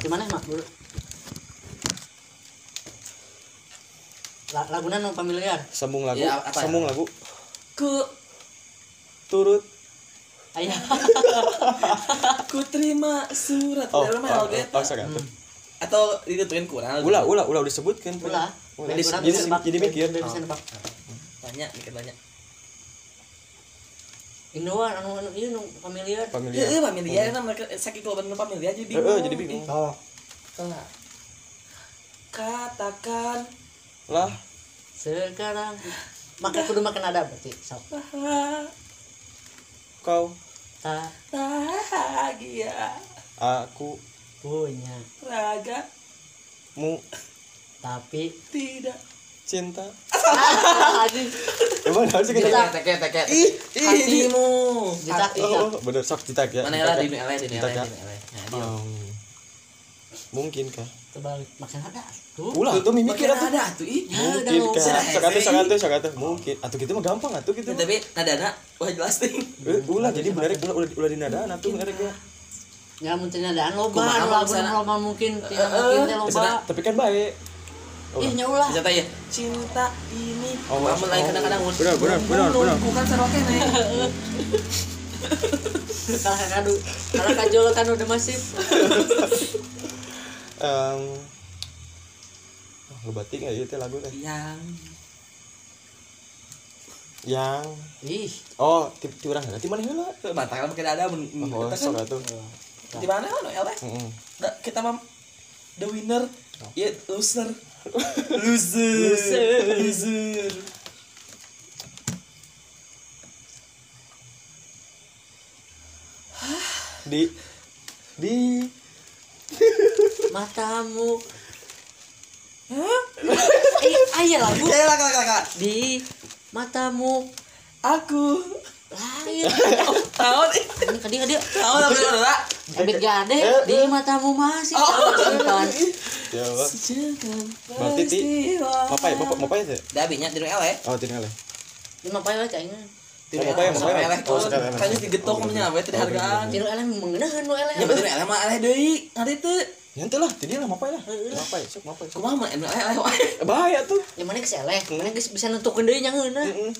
Gimana mak dulu? La- Laguna nu familiar. Sambung lagu. Ya, apa ya? Sambung lagu. Ku Turut. Ayah. ku terima surat Oh, dari oh, oh, oh. Atau ditentuin kurang? Ulah, ulah, ulah disebutkan. Ulah. Jadi, jadi, jadi mikir. Banyak, mikir banyak. Indua anu anu ieu nu familiar. Familiar. Iya, familiar kan mereka sakit kalau bener familiar jadi Eh, bingung. eh, jadi bingung. Oh. Salah. Katakan Lah, Sekarang maka kudu makan ada berarti. Sok. kau, Ta bahagia aku, punya raga mu, tapi tidak cinta. Emang harus kita? Jitak. teket teket Ih, ih, hatimu Jitak, jitak. Oh, oh, bener sok citak ya. mana ya di ele di ele Jitak ya. di ele nah dia Oh. Mungkin kah? terbalik makan ada tuh. Ulah, tuh mimikir Makin atuh. ada tuh ih Ya, Mungkin kah? Sakatu, sakatu, sakatu. Mungkin. Atuh gitu mah gampang atuh gitu. tapi nadana wah jelas ting Eh, ulah jadi bener ulah ulah ulah dinadaan atuh bener ya. Ya mungkin ada loba, loba mungkin tidak Eh, mungkin teh eh, loba. Tapi kan baik. Ih nya ulah. Ternyata ya cinta ini. Oh, kamu lain oh, kadang-kadang benar, benar, benar, benar. bukan seroke nih Kalah kadu. Kalah kajol kan udah masif. Em ngebatik nggak itu lagu teh? Yang. Yang. Ih, oh tip ti urang nanti mana heula bantakan mungkin ada men oh kita kan? atuh. Di mana kan Nggak, kita mah the winner ya loser loser. Loser. Di di. Matamu. Eh, aya lagu ya lah kakak kakak. Di matamu. Aku lain. tahun Ini kadi kadi. tahun apa lah Ebit gade di matamu masih ya Berarti ti apa ya bapak bapak ya Dah binya di ele. oh Oh, apa ya, apa ele. Oh, digetok hargaan. Tiru mengenahan eleh. Ya ele mah ele teu. nyantai lah lah. Apa apa ya sok apa mah bahaya tuh. Yang mana geus eleh, mana geus bisa nentukeun deui nya ngeuna. heeh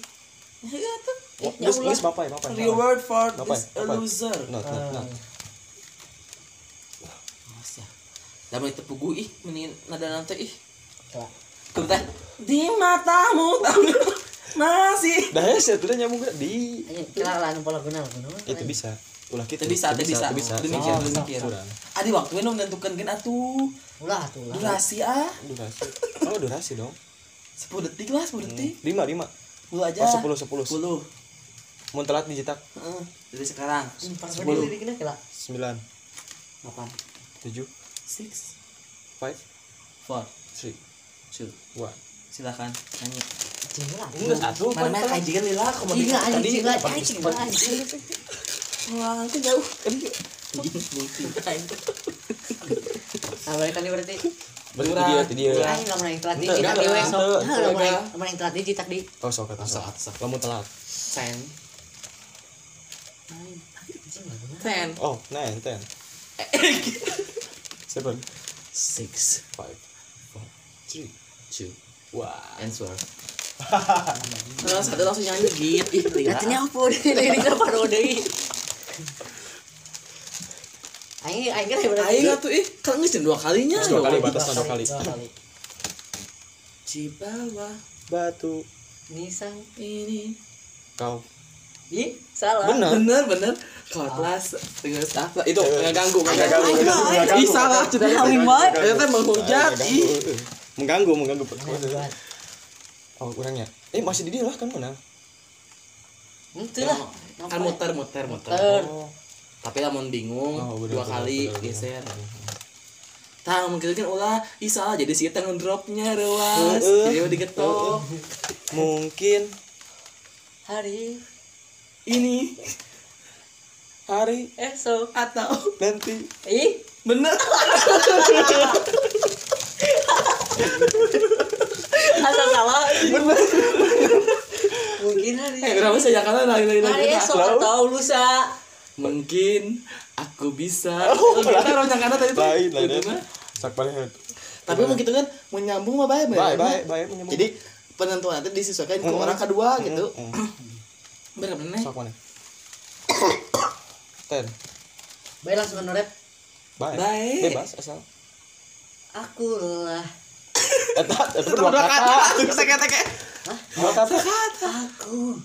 Ya tuh. Geus geus bapak bapak Reward for Apa? this a Apa? loser. not not not Mas ya. Dah mulai tepugu ih mending nada nanti ih. Kudu teh di matamu tahu masih dah ya sih tuh nyambung gak di kira lah pola guna guna. itu bisa ulah Teu bisa, teu bisa. bisa Sok, mikir. kurang. Adi waktu nu menentukan gen atuh. Ulah tuh lah. Durasi ah. durasi oh durasi dong 10 detik lah, 10 detik. lima lima 10 aja. oh sepuluh sepuluh 10. Mau telat dicetak Heeh. Dari sekarang. Parah Sepuluh. sembilan 8 tujuh 6 five 4 three 2 one silakan nyanyi Anjing lah. enggak satu mana kajian lila kamu Iya tadi anjing lah anjing lah anjing. wah itu jauh Nah, balik tadi berarti. berarti Kurang. dia dia Aing lamun aing telat di ente, di we ente, sok. ente, Hah, lamun ente. aing lamun aing telat di jitak di. oh sok kata sok kamu telat Anjing guna. Ten. Oh nine ten. Seven. Six. Five. Four. Three. Two. One. Answer Nah, satu langsung nyanyi git ih lila Katanya apa deh, ini kenapa deui. Aing aing kira berarti. Aing atuh ih. Kan geus dua kalinya. Dua kali, batas dua kali. Cibawa. Batu. Nisang. ini. Kau Ih, salah. benar bener bener. Kelas dengan staff. Itu nggak ganggu nggak ganggu. Ih salah sudah kalimat ternyata menghujat. Ih. Mengganggu mengganggu. Oh kurangnya eh masih di dia lah kan menang Itu lah. kan muter muter muter. Muter. oh. Tapi lamun bingung. Oh, bener, dua bener, kali bener, bener. geser. Tang mungkin kan ulah ih salah jadi si tangan dropnya rewas. Jadi digetok mungkin. Hari ini hari esok. atau nanti Ih, bener asal salah. Bener. Mungkin hari eh berapa saja karena lain lain hari esok atau lusa. mungkin aku bisa. Oh, kita orang nyangkana tadi tuh. lain lain Itu mah. sak paling Tapi mau gitu kan menyambung mah baik baik baik baik menyambung Jadi penentuan itu disesuaikan ke orang kedua gitu. Bener bener. sak mana ten Baik langsung ke rap. baik Baik. bebas asal Akulah eta eta dua kata Teke-teke. dua kata aku.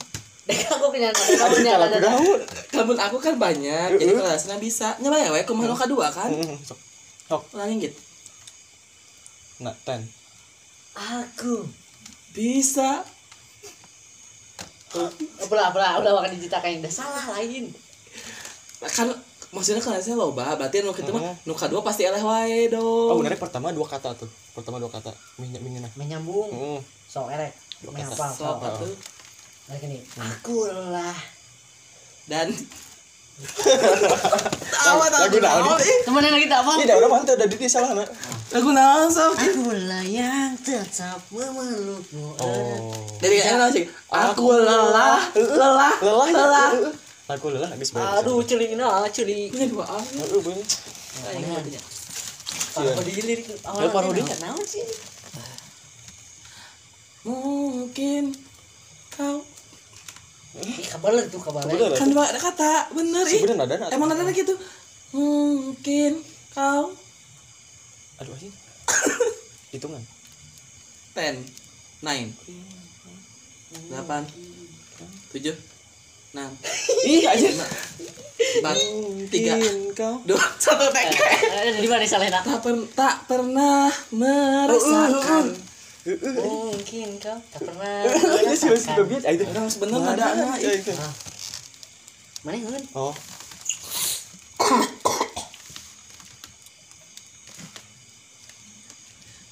Dek aku punya kamu Kamu aku kan banyak, jadi kelasnya bisa. Nyoba ya, we kumaha nu kadua kan. sok sok Ulangi gitu. nah ten Aku. Bisa. Apalah apalah udah makan dicitakan udah salah lain. Kan maksudnya kelasnya loba, berarti nu kitu mah nu kadua pasti eleh wae dong. oh bener pertama dua kata tuh pertama dua kata minyak minyak Menyambung. Hmm. So erek. Kata. So, apa tuh? Lagi nih. Akulah. Dan tawa lagu naon ih Temenan lagi tak apa? Ih, udah mantap udah di salah nak Lagu naon sok. Akulah yang tetap memelukmu. oh Dari enak sih. Aku lelah, lelah, lelah lelah. Aku lelah habis bayar Aduh, celing nah, celing. Ini dua ah. Heeh, bener. Aing matinya. Apa di lirik awal parodinya. naon sih? Mungkin kau Tuh kabalan. Bener, kan dua ada kata bener ih. Ada. Emang ada gitu. Mungkin kau aduh sih hitungan ten, nine, delapan, tujuh, enam, ih aja empat, tiga, Mungkin kau dua, satu. Eh, di mana? Tak, per- tak pernah merasakan. Mungkin kau tak pernah. ini sih masih bebiat itu Orang sebenarnya ada anak. Ya, itu. Mana yang oh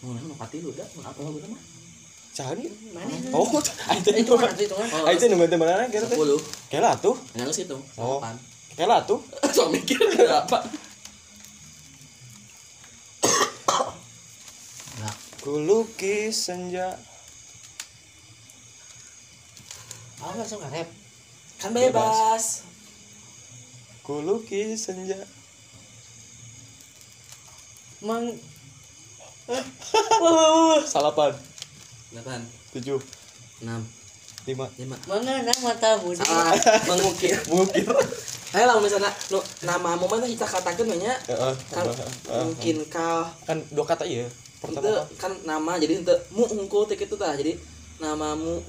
Mau mau pati lu dah, mau apa lu mah? cari Mana oh aja Itu mana itu itu mana? aja nunggu teman anak kira teh Sepuluh. kela tuh Yang situ. Oh. Kela tuh So mikir berapa? ku lukis senja. Oh, langsung ke rap. Kan bebas. ku lukis senja. Mang salapan Delapan, tujuh. Enam, lima. Lima. mengenang matamu Salah, mengukir. mungkin Ayo lah misalnya nu nama momen kita katakan nya Heeh, kan mungkin kau kan dua kata iya itu kan nama jadi itu mu unggul tik itu tah. Jadi namamu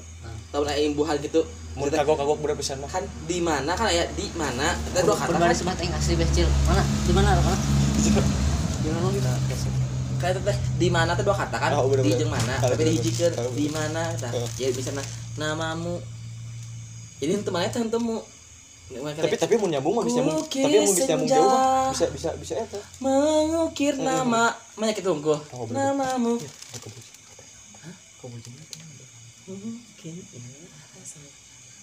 tahu lah imbuhan gitu. Mau kagok kagok bener pisan mah. kan di mana kan ya di mana? Kita dua kata kan? sebat yang asli becil. Mana? Di mana? Mana? Di mana kita? kayak itu teh di mana tuh dua kata kan? Oh, bener, di jeung mana? Tapi bener, dihijikeun di mana tah? Ya misalnya namamu. Jadi itu mana teh temu tapi tapi mau nyambung mah bisa nyambung. Tapi mau bisa nyambung jauh mah. bisa bisa bisa eta mengukir nama. Banyak itu unggul Oh, namamu. Aku puji kau puji mungkin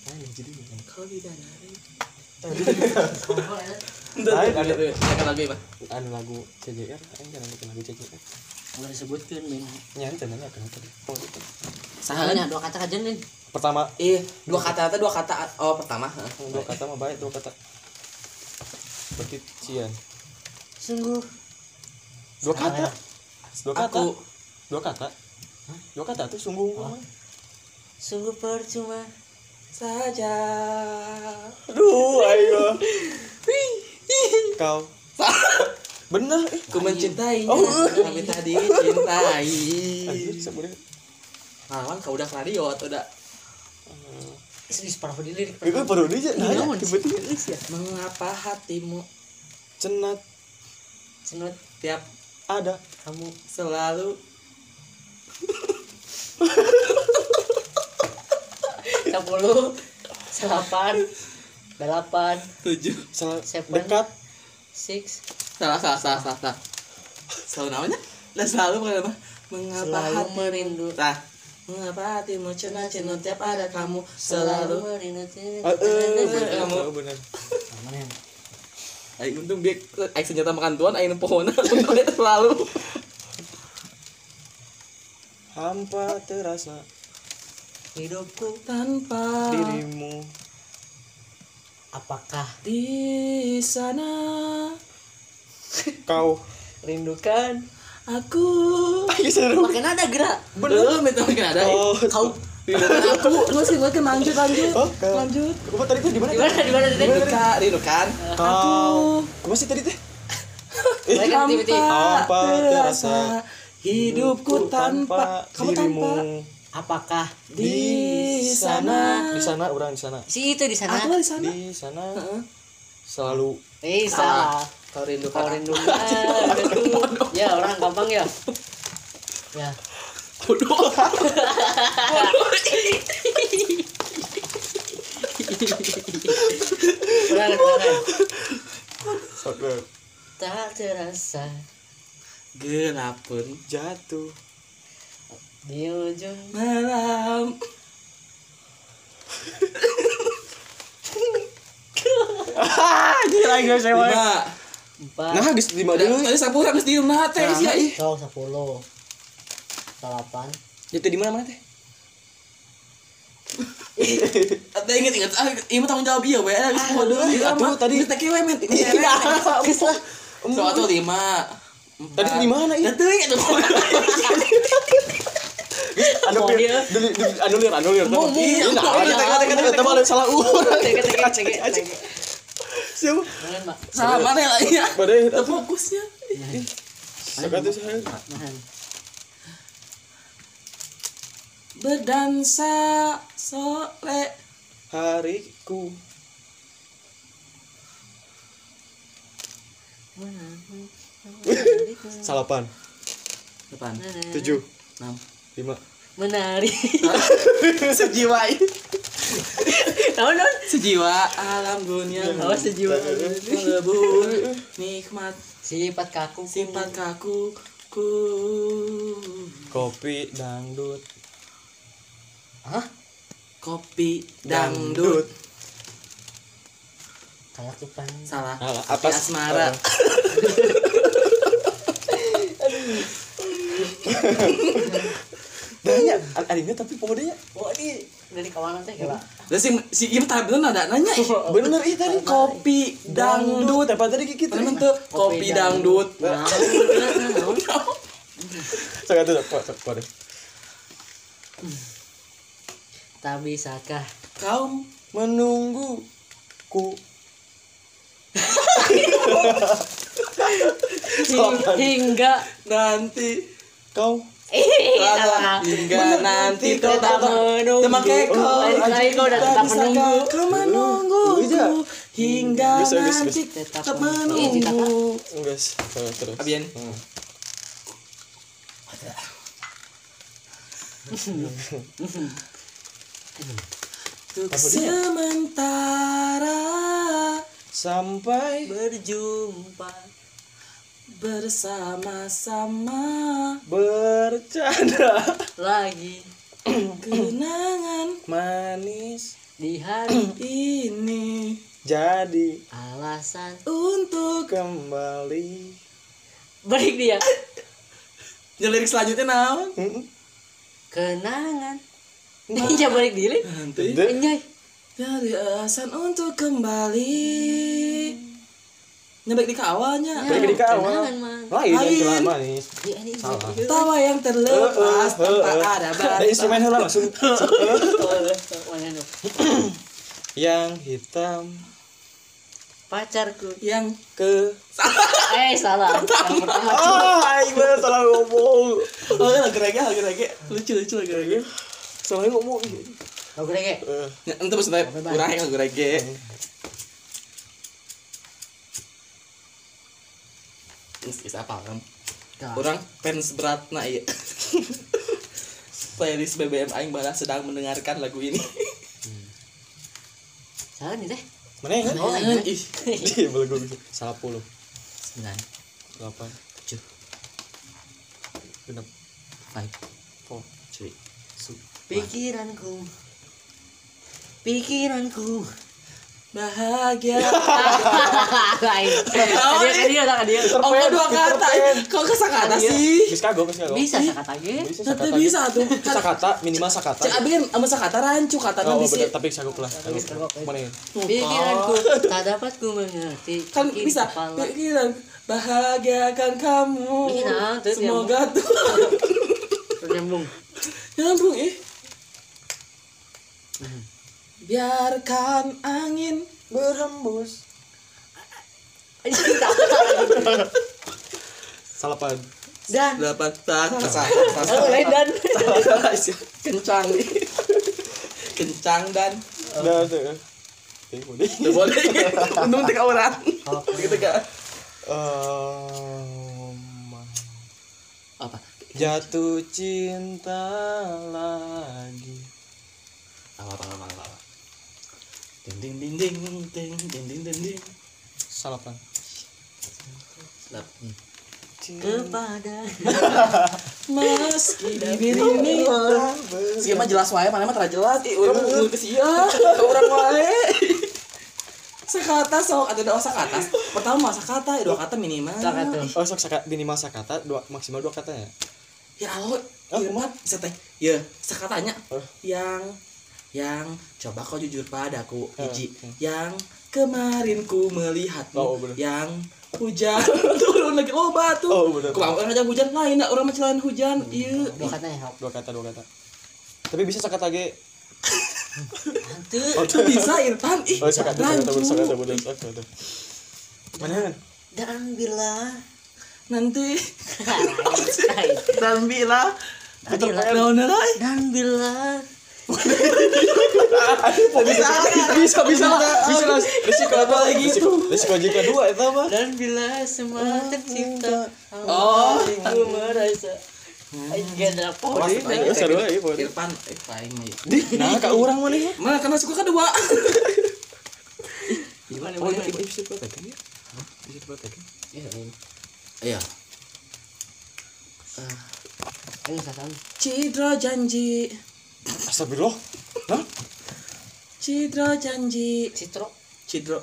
kan jadi kau bidadari Lain, ada. Ada lagu apa? anu lagu CJR aing jangan bikin lagu CJR Udah disebutkan ben. nyanyi nanya kan? Tadi Sahalnya dua kata kajian nih. Pertama Eh, dua kata itu dua kata oh pertama. dua kata mah baik dua kata. Berarti cian. Sungguh. Dua kata. Dua kata. Aku. Dua kata. Dua kata tuh sungguh sungguh percuma. saja. aduh ayo. Kau. Bener eh Ku mencintainya, Oh. tapi tadi cintai. sebenarnya Malawan kau udah radio atau udah Ini separah di lirik. itu Iya, nanya naon sih? tiba-tiba mengapa hatimu cenat Senut tiap ada kamu selalu sepuluh delapan delapan tujuh Seven. dekat six salah salah salah salah, salah. selalu namanya dan selalu mengapa selalu hati merindu Tah. Mengapa hatimu cenat cenut tiap ada kamu selalu merindu Eh, eh, Kamu. Mana yang Aing untung dia aing senjata makan tuan aing pohon untung dia selalu hampa terasa hidupku tanpa dirimu Apakah di sana Kau. rindukan? Aku. Makin ada gerak. belum itu mungkin ada Oh. Kau rindukan aku terus sih mungkin lanjut lanjut Oh, kau. lanjut Apa tadi tuh di mana? di mana di mana tadi? rindukan rindukan Kau. Apa sih tadi teh? Tanpa. Tanpa terasa hidupku tanpa kamu tanpa dirimu Apakah di sana di sana orang di sana si itu di sana? aku di sana di sana selalu Eh salah. Kau rindu Kau aku. Ya. Orang gampang ya. Ya. Tak terasa gelap pun jatuh di ujung malam. Gila guys saya empat nah geus di mana dulu ada sapura geus diem nah teh sih ih kau sepuluh delapan itu di mana mana teh ada inget inget ah ini tanggung jawab iya we ada geus kode atuh, tadi- teh kewe men Iya, Geus lah. so atuh lima tadi di mana ih Atuh inget tuh anu Mau dia. dulu anulir anulir Mau, mau. iya nah Iya. teka teka teka teka salah urang Tege tege tege tege. Siapa? Mana lah ya? Badai fokusnya. Saya Nahan. berdansa sore. Hariku. Salapan depan tujuh. Enam. Lima Menari. sejiwa Tahu non? sejiwa alam dunia. Oh, sejiwa. melebur nikmat. Sifat kaku. simpan kaku. Ku kopi dangdut. Hah? kopi dangdut. Salah Salah, kopi atas- asmara Danya, adanya tapi pemodenya Oh, ini dari kawanan teh ya, Pak. Lah si si Im tadi bener ada nanya ih. bener ih tadi kopi dangdut. Apa tadi kita Mana tuh kopi dangdut. Nah, nah, nah. sakatu apa Tak bisakah kau menunggu ku Hing- hingga nanti kau salah. hingga nanti tetap menunggu. Teman kau Lain kali kau udah tetap menunggu. Kau menunggu hingga bisa, nanti Tetap tetap menunggu. Guys terus Abian. Untuk sementara sampai Berjumpa. Bersama-sama. Bercanda. Lagi. Kenangan. Manis. Di hari ini. Jadi. Alasan. Untuk kembali. Break dia. Yang lirik selanjutnya naon kenangan. Iya balik diri. Nanti. Dari alasan untuk kembali nyabek di awalnya Balik di awal. lain yang celah manis tawa yang terlepas tanpa ada ada batas instrumen heula langsung. Yang hitam. Pacarku. Yang ke eh salah. Yang pertama ah aing bener salah ngomong. Oh lagi lagi lagi lagi lucu lucu lagi lagi salah ngomong. Lagu reggae. Eh, Ya, ente maksudnya kurang yang lagu reggae Is apa kan? Orang fans berat nah iya. Playlist BBM Aing balas sedang mendengarkan lagu ini. salah nih teh mana yang oh iya Ih, Iya, belagu bisa. Salah puluh. sembilan Delapan. tujuh Genap. five Four. cuy. pikiranku pikiranku bahagia Lain. Dia kan dia kan dia. oh kok dua kata kok kesakata sih Geus kagok geus kagok. Bisa sakata ge. Bisa sakata. bisa tuh Sakata minimal sakata. cek abi kan sama sakata rancu kata Oh, nanti sih bener, tapi kagok lah. Mana ya? Pikiranku tak dapat ku mengerti. kan bisa pikiran bahagiakan kamu Iya, semoga tuh nyambung. nyambung eh biarkan angin Berhembus. Salapan. Dan dapat tak? Lain dan. Kencang. Nih kencang dan. Tuh. Eh, boleh. Boleh. Untung tiga orang. Apa? Jatuh cinta lagi. apa apa apa apa apa ding ding ding ding ding ding ding ding. Ding Salapan. Sedap. kepada meski bibir ini. Sih mah jelas wae mana mah tara jelas. Ih urang ngeueul ke sia urang wae. Sakata sok atau dua sakata. Pertama sakata dua kata minimal. Sakata. Oh, sok sakata minimal sakata dua maksimal dua kata ya. ya Allah Oh, Irfan bisa teh? Ya sakatanya. Oh. yang yang coba kau jujur padaku Eh, hiji eh. yang kemarin ku melihatmu Oh, bener. yang hujan turun lagi loba tuh Oh, bener. ku orang aja hujan lain nak orang macam hujan iya dua katanya hap. Dua kata, dua kata. Tapi bisa sakata ge. Hantu. Oh, itu bisa Irfan ih Oh, sakata, bener, sakata. Mana? Dan bila nanti dan bila Dan bila bisa bisa bisa Bisa lah. Risiko apa lagi itu? Risiko jika dua itu apa? dan bila semua tercipta Oh. aku merasa Enggak ada apa Eh, ya, eh paling Nah, kak orang mana ya? mana karena suka kedua Gimana Oh, bisa ya? Bisa. Iya, iya janji Astagfirullah. Hah? Citro janji. Citro, Citro,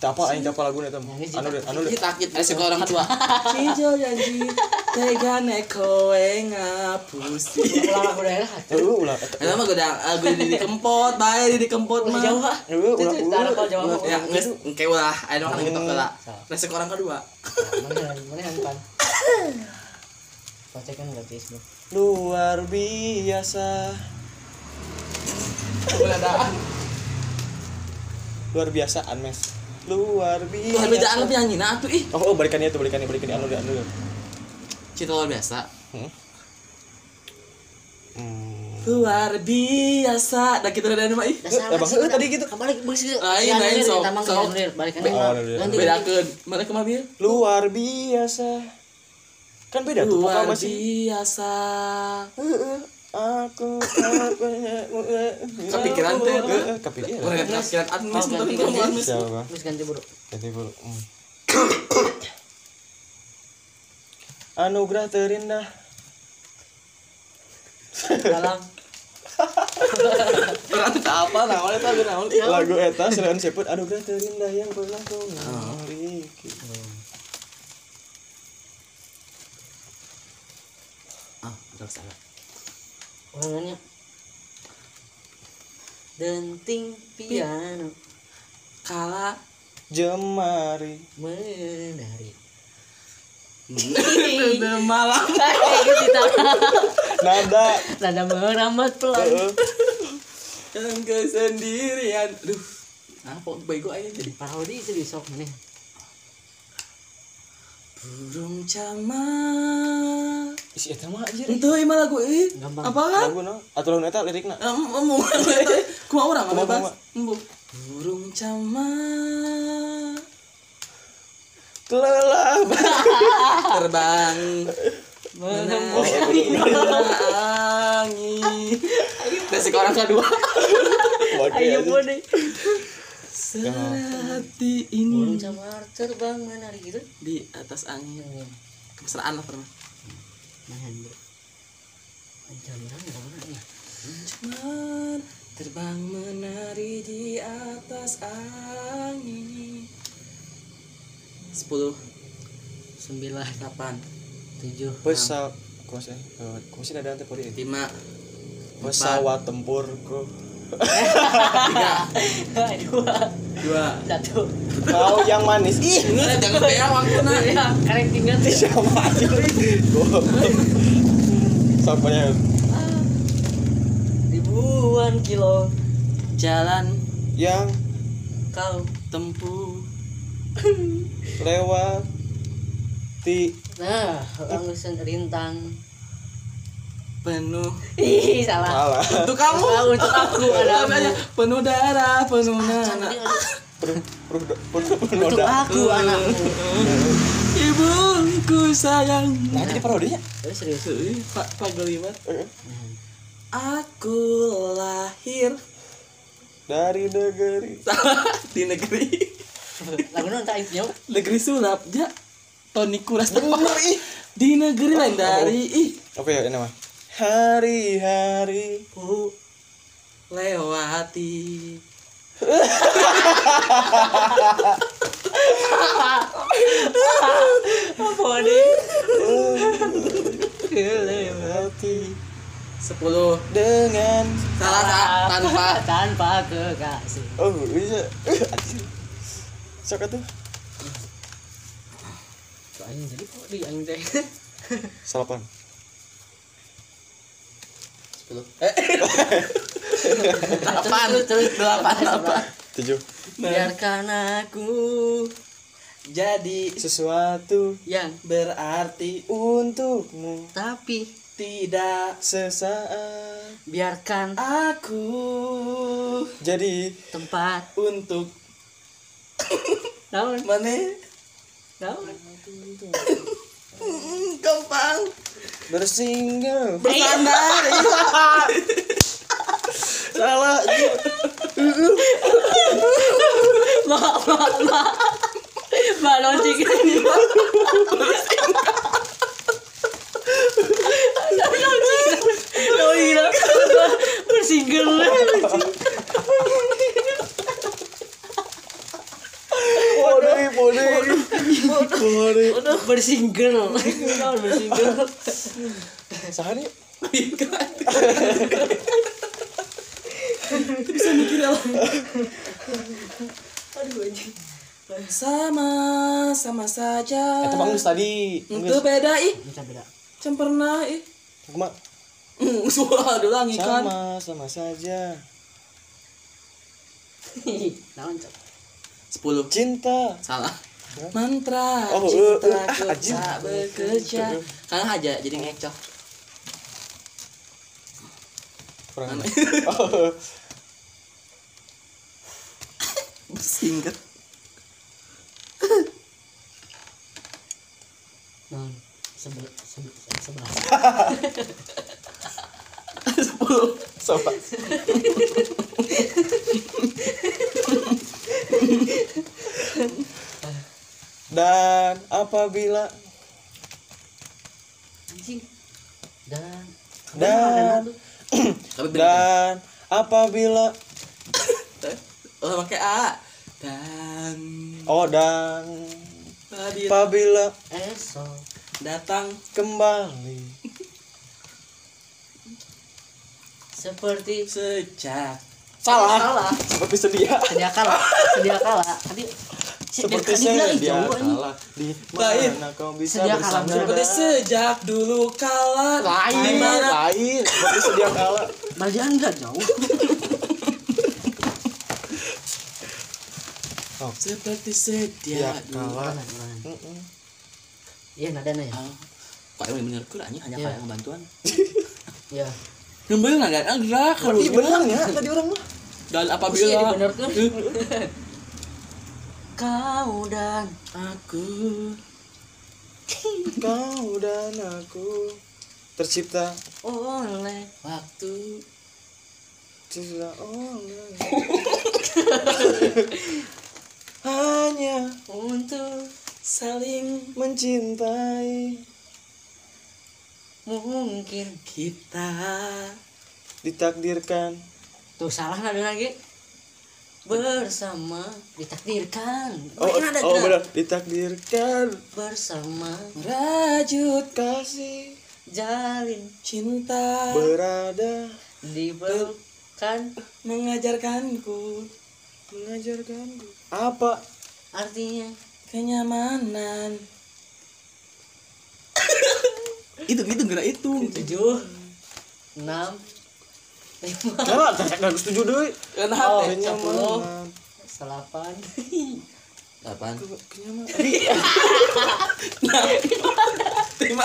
Tapa aing tapa lagu eta. Anu deh, anu deh. takit ada sekolah orang tua. Cidro janji. Tega neko ngapusi. Ulah lagu daerah. Ulah ulah. Eta mah udah lagu di kempot, bae di kempot mah. Jawa. Ah. Ulah ulah. Jawa. Ah. Ya geus engke ulah. Aing mah ngitok heula. Rasa ka orang kedua. Mana mana hanpan. Pacekan enggak Facebook. Luar biasa. Luar biasa Anmes. Luar biasa. Luar biasa anggap nyanyi nah atuh ih. Oh, oh balikannya tuh, balikannya, balikannya anu anu deh. Cita luar biasa. Hmm. Hmm. Luar biasa. Dah kita udah mah ih. Dasar Eh, Bang, eh, tadi gitu. Kembali balik sih. Lain, lain, sok, Tamang sok. ke balikan. Oh, ada, ada. Ganti Bedakeun. Mana ke mobil? Luar biasa kan beda tuh pokoknya masih. biasa. Aku kepikiran tuh eh, kepikiran. Kepikiran. Atmos tapi kamu anmes ganti buruk. Ganti buruk hmm. anugerah terindah. Dalam. Berarti apa namanya itu lagu eta selain sebut anugerah terindah yang pernah oh, kau miliki. Terus. Denting piano Kala Jemari. menari. Udah malam. Gitu kita. Nada. Nada merambat pelan. Yang kesendirian. Duh. Apa bego aja jadi. Parodi itu di sok nih. Burung camar. Isi eta mah anjir. Itu emang lagu eh. Gampang. Apa kan? Lagu no. Atau lagu eta lirikna. Emu, kuma orang Kumaha, apa kumaha? Embu. Burung camar Kelelah. terbang Menembus angin. Basic orang kedua. Ayo boleh. Serati Burung ini camar terbang menari gitu. di atas angin. Kemesraan lah pernah. Jangan terbang menari di atas angin. 10 9 8 7 pesawat kuasa eh, kuasa ada antepori 5 pesawat tempur bro tiga dua. Dua satu. Kau yang manis. Ih Ingat jangan kayak waktu nak. Ya karek tinggal. Sama aja. Sampainya ribuan kilo jalan yang kau tempuh. lewat ti nah langsung rintang penuh. Ih salah. Salah. Untuk kamu. Ah, untuk aku ada Namanya? penuh darah penuh Tadi nanah ada- penuh penuh penuh penuh untuk aku anakmu ibuku sayang. Nah jadi parodinya. Eh, serius pak pak gelimat Eh, aku lahir dari negeri. Di negeri. Lagu nonton negeri sulap ja. Tony Kuras. Bener ih. Di negeri lain dari ih. Apa ya ini mah hari-hari ku lewati. Apa nih hati sepuluh. Dengan salah tanpa. Tanpa kekasih. Oh bisa sok tuh jadi kok di yang teh salapan delapan terus terus delapan delapan tujuh. Biarkan aku jadi sesuatu yang? berarti untukmu. Tapi? Tidak sesaat. Biarkan aku jadi tempat untuk naon mana? Naon gampang bersinggah. Bersandar salah. Ma ma ma ma lonceng Oh iya, bersinggel bersinggel. Sahari. bisa mikir ya Aduh anjing. sama sama saja Itu bagus tadi. itu beda ih Bisa beda. Cem pernah ih Cuma Hmm, suara doang ikan sama sama saja. Naon cok. sepuluh Cinta. salah mantra Oh, cinta eh, eh, ah, anjing. tak bekerja kang aja jadi ngecoh Kurang. Oh. singkat Naon. Sebel sebel sebelas. sepuluh Sobat. Dan apabila Anjing. Dan. Dan. Tapi beda dan apabila oh pakai a. Dan. Oh dan apabila esok. Datang. kembali. Seperti sejak. Salah. Salah. seperti sedia. Sedia kala, sedia kala. Tadi seperti tadi bilang sedia jauh anjing. kala di mana kau bisa Sedia bersandar seperti sejak dulu kala lain. Mana? Lain. Seperti sedia kala Bajaan enggak jauh. oh. Seperti ya sedia dulu kala Ulangan, ulangan. Mm-mm. Iya nadanya ya. Ah, kok yang bener kur hanya kayak bantuan Iya. Nembel nggak? Ada gerak kalau benar ya tadi orang mah. Dan apabila Kau dan aku. Kau dan aku. Tercipta oleh waktu. Tidak oleh hanya untuk saling mencintai. Mungkin kita ditakdirkan. Tuh salah nada lagi bersama. Ditakdirkan. Oh, Main nada, oh benar. ditakdirkan. Bersama. Rajut kasih. Jalin cinta. Berada. Dibelkan mengajarkanku. Mengajarkanku. Apa? Artinya? Kenyamanan. itu itu gerak itu. tujuh enam Kenapa? Nggak setuju deh. Kenapa? Kenyamanan. delapan Delapan. Kenyamanan. Lima.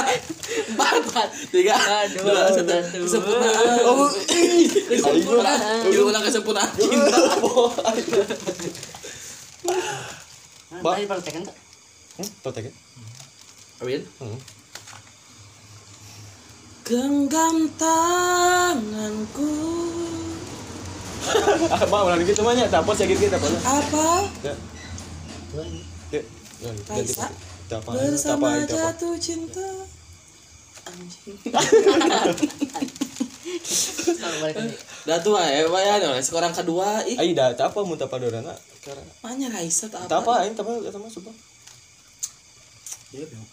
Empat. empat Tiga. dua. Satu. Kesempurnaan. Oh, Kesempurnaan. Gimana kesempurnaan cinta? Nah, Ba- tadi praktekan tak Hmm, ya? Awin. Hmm. Genggam tanganku. Ah, Mak, ulang banyak. Tak apa sakit kita apa? Apa? Ya. Ini. Ya. Ya, Raisa. Tak apa. Apa. Bersama apa. jatuh cinta. Anjing. Dah tua ya, Pak ya. Nih, Sekarang kedua, ih. Ai dah apa mun tak pada nak. Sekarang. Mana Raisa apa? apa, aing tak apa sama sumpah. Dia bingung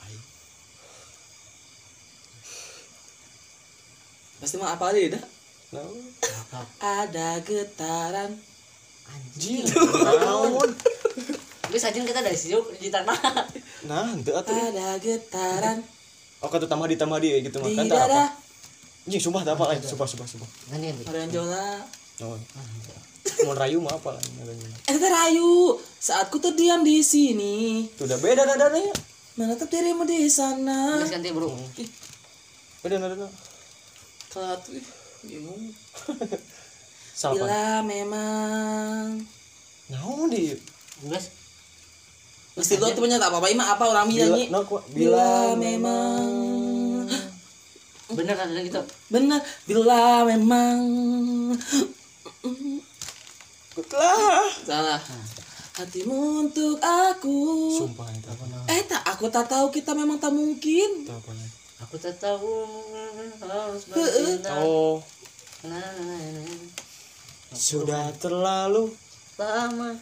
Pasti mah apa deh dah? Nah. Ada getaran. anjing Naon? tapi sajin kita dari situ di tanah Nah, henteu atuh. Ada getaran Oh, kata tambah di tambah di gitu mah kan apa. Anjing sumpah tak apa lain, sumpah sumpah sumpah. ganti ganti Marianjola. Oh. Mau rayu mah apa lain adanya. Eh terayu, saat ku terdiam di sini, Itu udah beda nadanya. menatap dirimu di sana. Ganti bro Beda nadanya. Telat, ih, bingung. Bila memang Naon di guys Mesti lo temennya tak apa-apa, ima apa orang bila nyanyi? nah, ku- Bila memang bener ada gitu benar, bila memang lah. salah. Hatimu untuk aku. Sumpah tak apa. Eh tak, aku tak tahu kita memang tak mungkin. Tak apa lain. Aku tak tahu harus bercinta Oh, nah, nah, nah. sudah terlalu lama.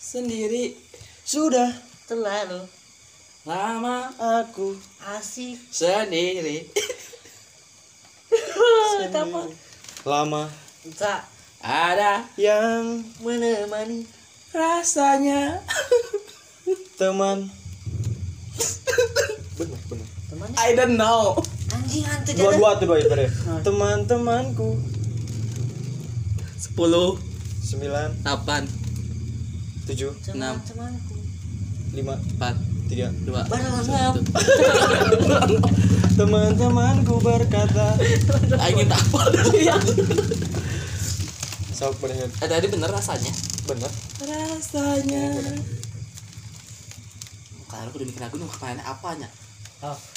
Sendiri, sudah terlalu. lama, aku asik. sendiri. sendiri. lama. Tak Ada yang menemani rasanya. teman. Benar benar teman I don't know. anjing hantu dua jadi dua tuh dua itu deh. Teman-temanku. Sepuluh, sembilan. Delapan, tujuh. Teman-temanku. Lima. Empat, tiga. Dua, berlengap teman-temanku berkata. Tak apa ya. sok benar Eh tadi bener rasanya. benar Rasanya. Kalau aku udah mikir aku nih kepalanya apanya? oh.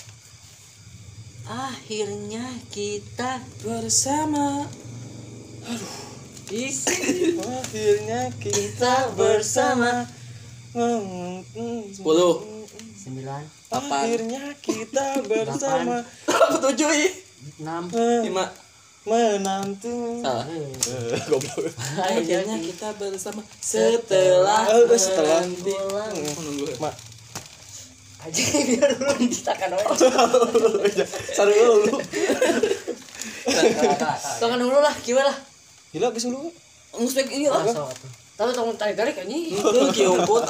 Akhirnya kita Bersama. di akhirnya kita kita bersama Sepuluh. sembilan akhirnya kita bersama Tujuh enam Lima. menantu Salah. Eh, goblok Akhirnya kita bersama setelah setelah. menanti. pulang Oh, nunggu. mak aja biar dulu dicitakan aja saru dulu tangan dulu lah gimana lah gila geus dulu Nguspek iya lah. Tapi tong tarik tarik anjing. Itu kiumput.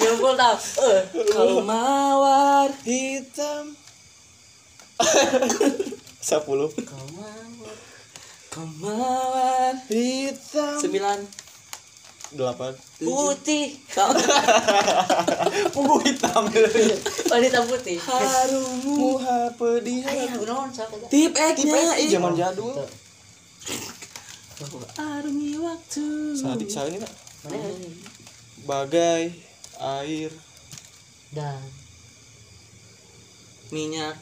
Jempol tau. Eh, Kau mawar. hitam sepuluh kau mau Kau mawar. hitam Sembilan. Delapan putih. punggu hitam Wanita putih. Harummu. muha pedih. Tip X-nya Ih, zaman jadul Arungi waktu. saat saat ini bagai air Dan minyak.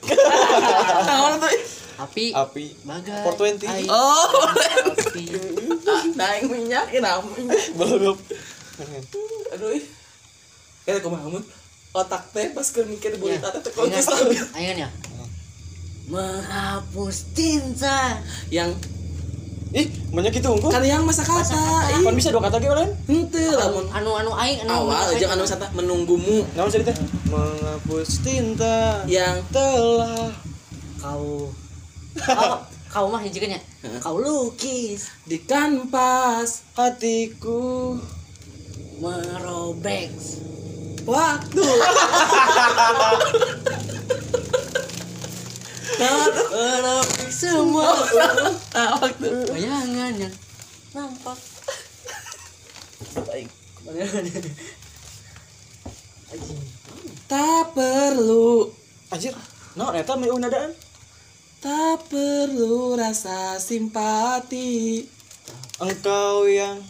Naon tuh? api api bagai 420. air, Oh, api. naik minyak ini namanya. belum Aduh. Eh, kumaha mun? Otak teh pas keur mikir Ya, berita teh teh ingat, ya. Menghapus tinta Yang ih banyak itu unggul kan yang masa kata ih. Kan bisa dua kata ge lain henteu lamun anu anu aing anu awal aja anu sata menunggumu. Nama cerita menghapus tinta yang telah kau kau kau mah hiji nya kau lukis di kanvas hatiku. merobek. Waktu merobek semua ah waktu. Bayangan yang nampak Anjing. tak perlu. Anjir. No eta mau nadaan tak perlu rasa simpati. Engkau yang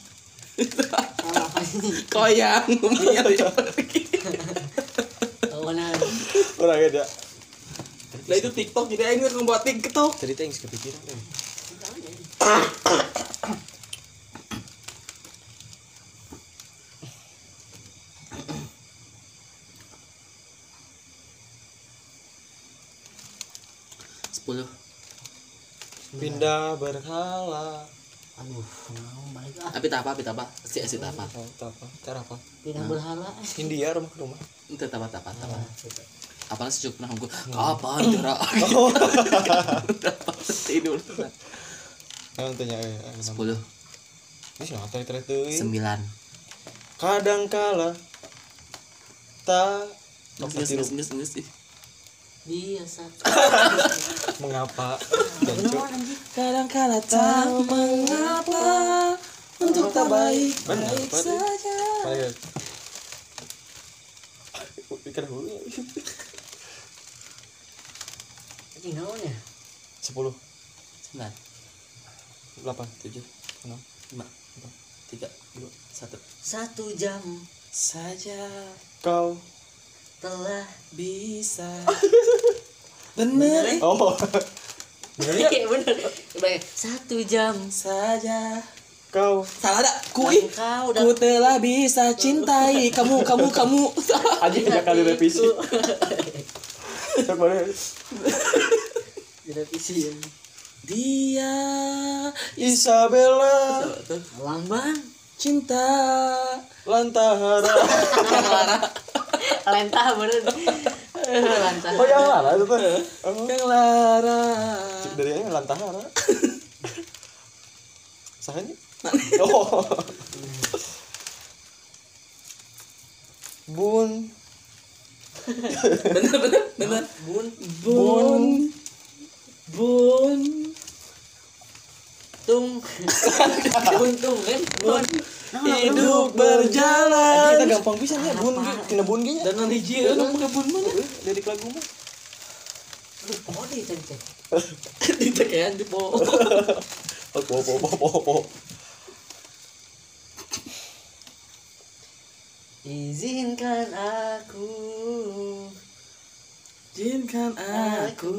ngomongnya Kawanan. orang ada Nah itu TikTok jadi aing ngebuat TikTok. cerita yang kepikiran eh. Sepuluh. pindah berhala Aduh, mau balik ah. Tapi tak apa, tapi tak apa. Si si tak apa. oh, tak apa cara apa Tidak berhala. India rumah ke rumah Itu tak apa, tak apa, tak apa. Apalagi sejuk pernah ngomong kapan jarak tidur? Nah, tanya eh, eh, sepuluh. Ini siapa tadi tadi tuh? sembilan. Kadang kala tak sih Biasa. mengapa? Kadang kala tak mengapa untuk tak baik baik saja. Ayo. Ikan hulu Anjing naon ya? sepuluh. Sembilan. Delapan tujuh enam lima. empat. Tiga. Dua. Satu. Satu jam saja kau telah bisa. Bener eh. oh. Iya bener. Baik, satu jam saja kau salah ada kui. Kau ku telah bisa cintai kamu kamu kamu. Aja tiga kali revisi Cok boleh direvisi ya. dia Isabella tuh Lambang cinta Lantahara. Lentah bener. Lentah. oh yang lara itu tuh yang lara. Dari ini Lantahara? Sahanya oh. Bun. Bener bener bener. Bun bun. Bun tung. Buntung kan? Bun. hidup Anjing, berjalan. Kita gampang bisa ya bun tina bun gini dengan hiji orang pakai bun mana dari lagu mah. Oh, di tadi teh. ditekean di po po po po po po Izinkan aku izinkan aku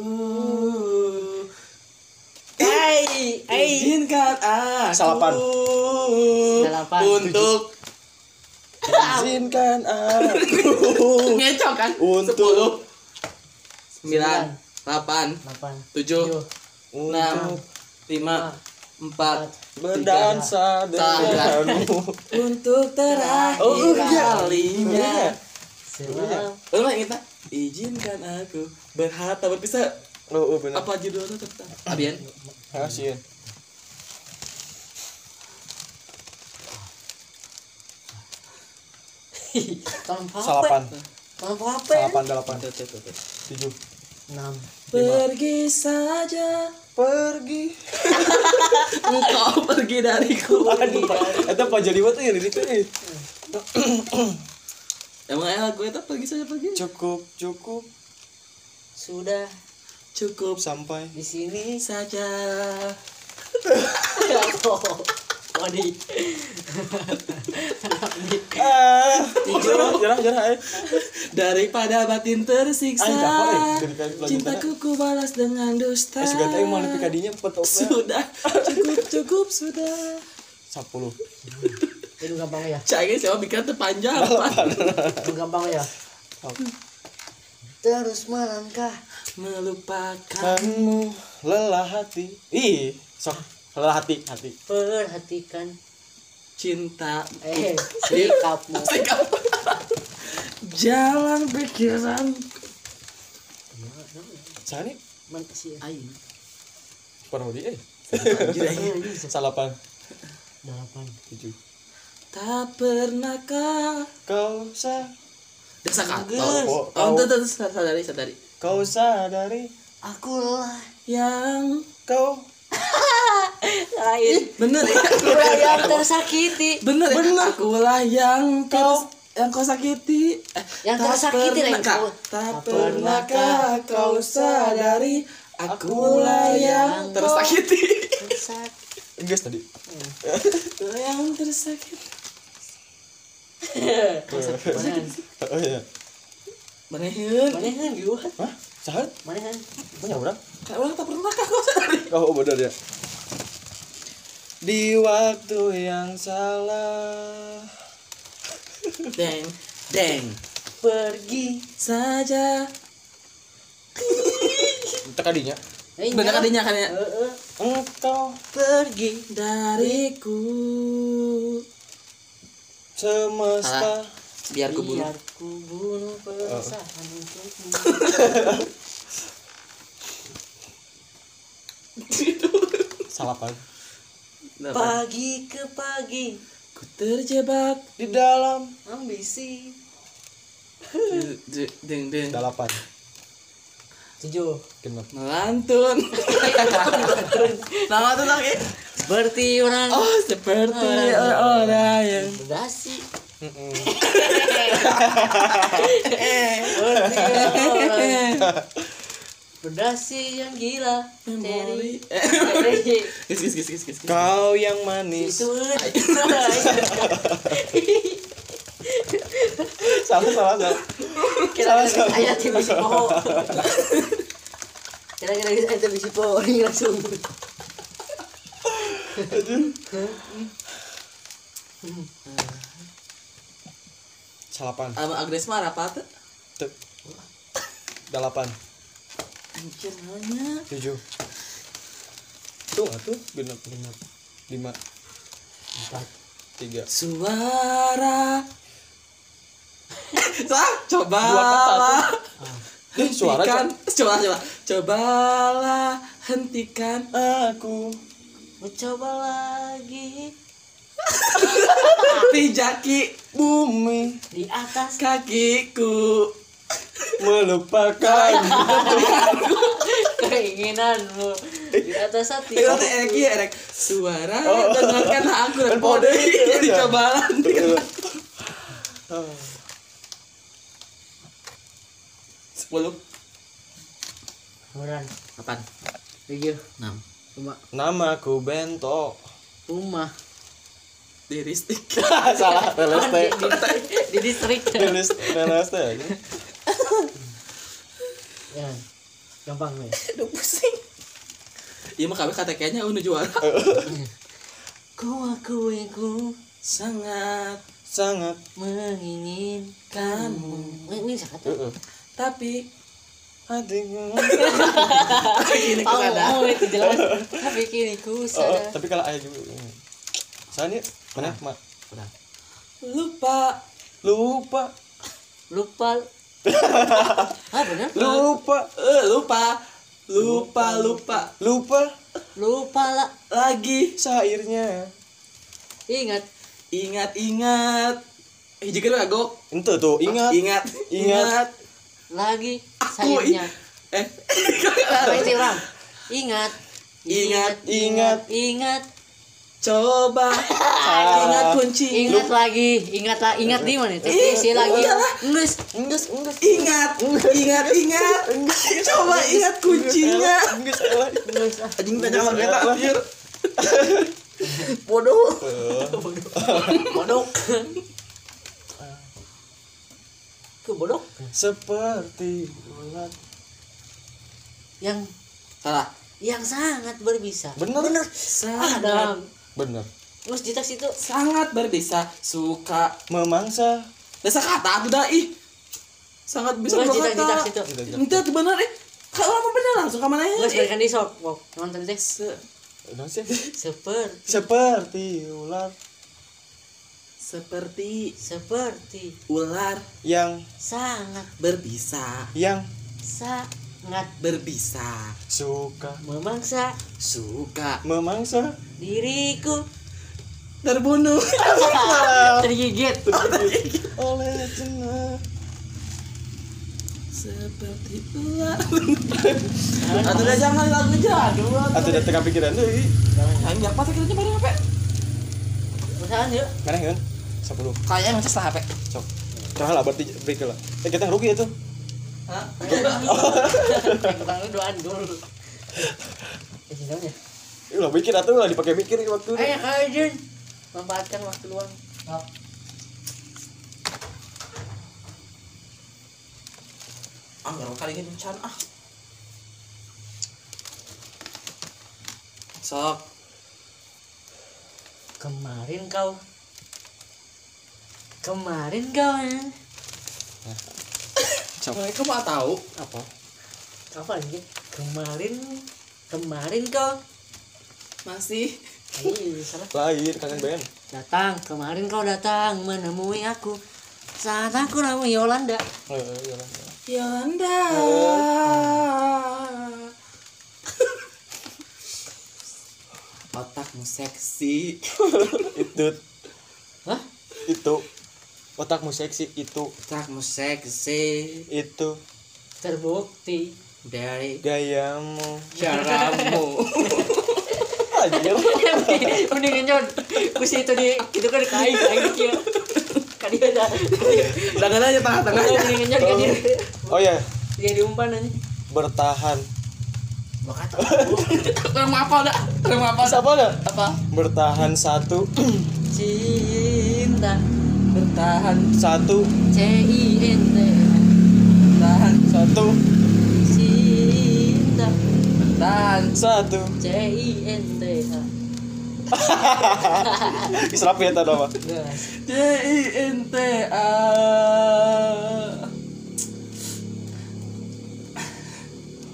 Hey, hey. izinkan aku Salapan. Salapan. untuk izinkan aku ngecok kan? Untuk- sembilan. Delapan. Tujuh. Enam. Lima. Empat. Berdansa denganmu. Untuk terakhir Oh, iya. kalinya. Selalu. Lo nggak inget tak? Izinkan aku berharap tak berpisah oh, oh benar Apa judulnya tetap? Abian? Tolong apa? Salapan, apa? salapan delapan, tujuh. Enam. Pergi saja Pergi. Engkau pergi dariku Aduh, Pak. Eta Pak Jaliwa tuh yang itu nih. Emang ya lagu itu pergi saja pergi Cukup, cukup Sudah Cukup sampai. di sini saja Oh, di. Ah, jarah, jarah, eh. Daripada batin tersiksa apa, eh? Cintaku ku balas dengan dusta Eh, sudah tahu mau lebih kadinya petok. Sudah Cukup cukup sudah Sepuluh. Itu gampang ya. Cagi siapa bikin terpanjang Itu gampang ya. Terus melangkah Melupakan Kamu lelah hati. Ih, sok. Salah hati, hati. perhatikan cinta eh sikapmu sikap jalan pikiran Saya nih Man, si parodi eh. Salapan delapan tujuh. Tak pernahkah Kau sa desa kata Oh, oh tuh tuh sadari sadari. Kau sadari akulah yang kau. Lain. Bener. Ya akulah yang tersakiti. Bener. Ya akulah yang kau. Yang kau sakiti. Eh, Yang tak tersakiti lah yang pernahkah- kau- tak pernahkah kau sadari akulah yang yang tersakiti? tersakiti. Inggris tadi. Yang tersakiti manehan Oh iya. Manehin manehan juga Hah? Sahat? manehan Banyak orang? Kak ulang tak pernahkah kau sadari Oh benar ya. Di waktu yang salah. Deng Deng pergi saja Kita kadinya. Eh, Bener iya. kadinya kan ya. Engkau pergi Dariku semesta. Biar ku bunuh biar ku bunuh perasaan untukmu Salapan. pagi ke pagi Ku terjebak Di dalam ambisi Deng deng delapan. Genap. Melantun Nama tuh lagi seperti orang. Oh seperti orang. yang berdasi Mm-mm. seperti orang berdasi yang gila. Memori. Kau yang manis. salah salah salah. kira-kira ayat yang bisa pohon kira-kira ayat bisa pohon ini langsung Salapan. Sama Agnes marah apa tuh? Tuh. Delapan. Anjir Tujuh. Tuh atuh genap genap. Lima. Empat. Tiga. Suara Sah, coba Dua kata Eh, suara hentikan. Coba coba. Cobalah hentikan Aku. Mencoba lagi. Pijaki bumi di atas kakiku. Melupakan keinginanmu. Di atas hati Itu teh enak ya enak Suara dengarkan aku dan pode itu, Jadi ya. cobalah hentikan Sepuluh. Orang Kapan? tujuh Enam. Lima Namaku Bento rumah Diristik Salah. Teles di, teh di, di ya gampang ya Aduh pusing. Iya mah kami kata kayaknya udah juara. Ku akui ku Sangat Sangat menginginkanmu. Ini siapa tuh? Heeh. Tapi Hatiku Gini oh, oh itu jelas. Tapi kini ku Oh, sadar tapi kalau ayah juga Soalnya mana mak Udah. Lupa. Lupa. Lupa. Ah benar lupa. Eh, lupa. Lupa Lupa lupa. lupa. Lah Lagi. Sairnya. Ingat. Ingat Ingat. Eh juga agok ente tuh ingat Ingat. Ingat. Lagi sayurnya Eh. Apa itu orang ingat. Ingat ingat ingat. Coba. Ingat kunci ingat lagi. Ingat lah ingat di mana? Tapi si lagi nges. Enggak enggak Ingat Ingat Ingat. Coba ingat kuncinya. Salah nges. Ah. Anjing tanya sama kita anjir Bodoh. Bodoh ke bodoh. Seperti bulan. Yang Salah. yang sangat berbisa. Bener. Ah Sangat. dalam. Bener. Terus di teks itu Sangat berbisa. Suka memangsa. Desa kata aku dah ih. Sangat bisa terus di berkata teks itu bener eh. Kalau apa bener langsung ke mana ya terus berikan di shop wow nonton teks Se- sih. seperti. Seperti ular seperti seperti ular yang sangat berbisa yang sangat berbisa suka memangsa suka memangsa diriku terbunuh tergigit oleh jenak seperti ular atau udah jangan lagu jadul atau udah tengah pikiran deui Aing apa teh kiranya bareng apa usahaan yuk mana kan 10 kayaknya emang cesta HP cok. Tengah lah berarti break lah. Eh kita rugi itu. Hah? Tentang lu doan dulu. Eh, sinyalnya. Ih, lah mikir atuh lah dipakai mikir waktu Ayo kajun Manfaatkan waktu luang. Ah nggak kali ini bencan ah. Sok. Kemarin kau Kemarin kau ya Sok. mereka mah tahu? Apa? Apa ini? Kemarin Kemarin kau masih. Ih, salah. Lain kangen Ben. Datang, kemarin kau datang menemui aku. Saat aku namanya Yolanda. Oh, iya, iya. Yolanda. Otakmu seksi. Itu. Hah? itu otakmu seksi itu. Otakmu seksi. Itu. Terbukti dari gayamu. Caramu anjir. Mendingan Jon. Kusi itu di Itu kan kain Kain kia Kan dia ada. Jangan aja tengah-tengahnya Mendingan Jon kan dia. Oh ya Dia diumpan aja. Bertahan. Rem apa dah rem apa dah siapa nggak apa? Bertahan satu. Cinta bertahan satu. C-I-N-T bertahan satu. Cinta bertahan satu. C-I-N-T Israf ya tadi apa? D I N T A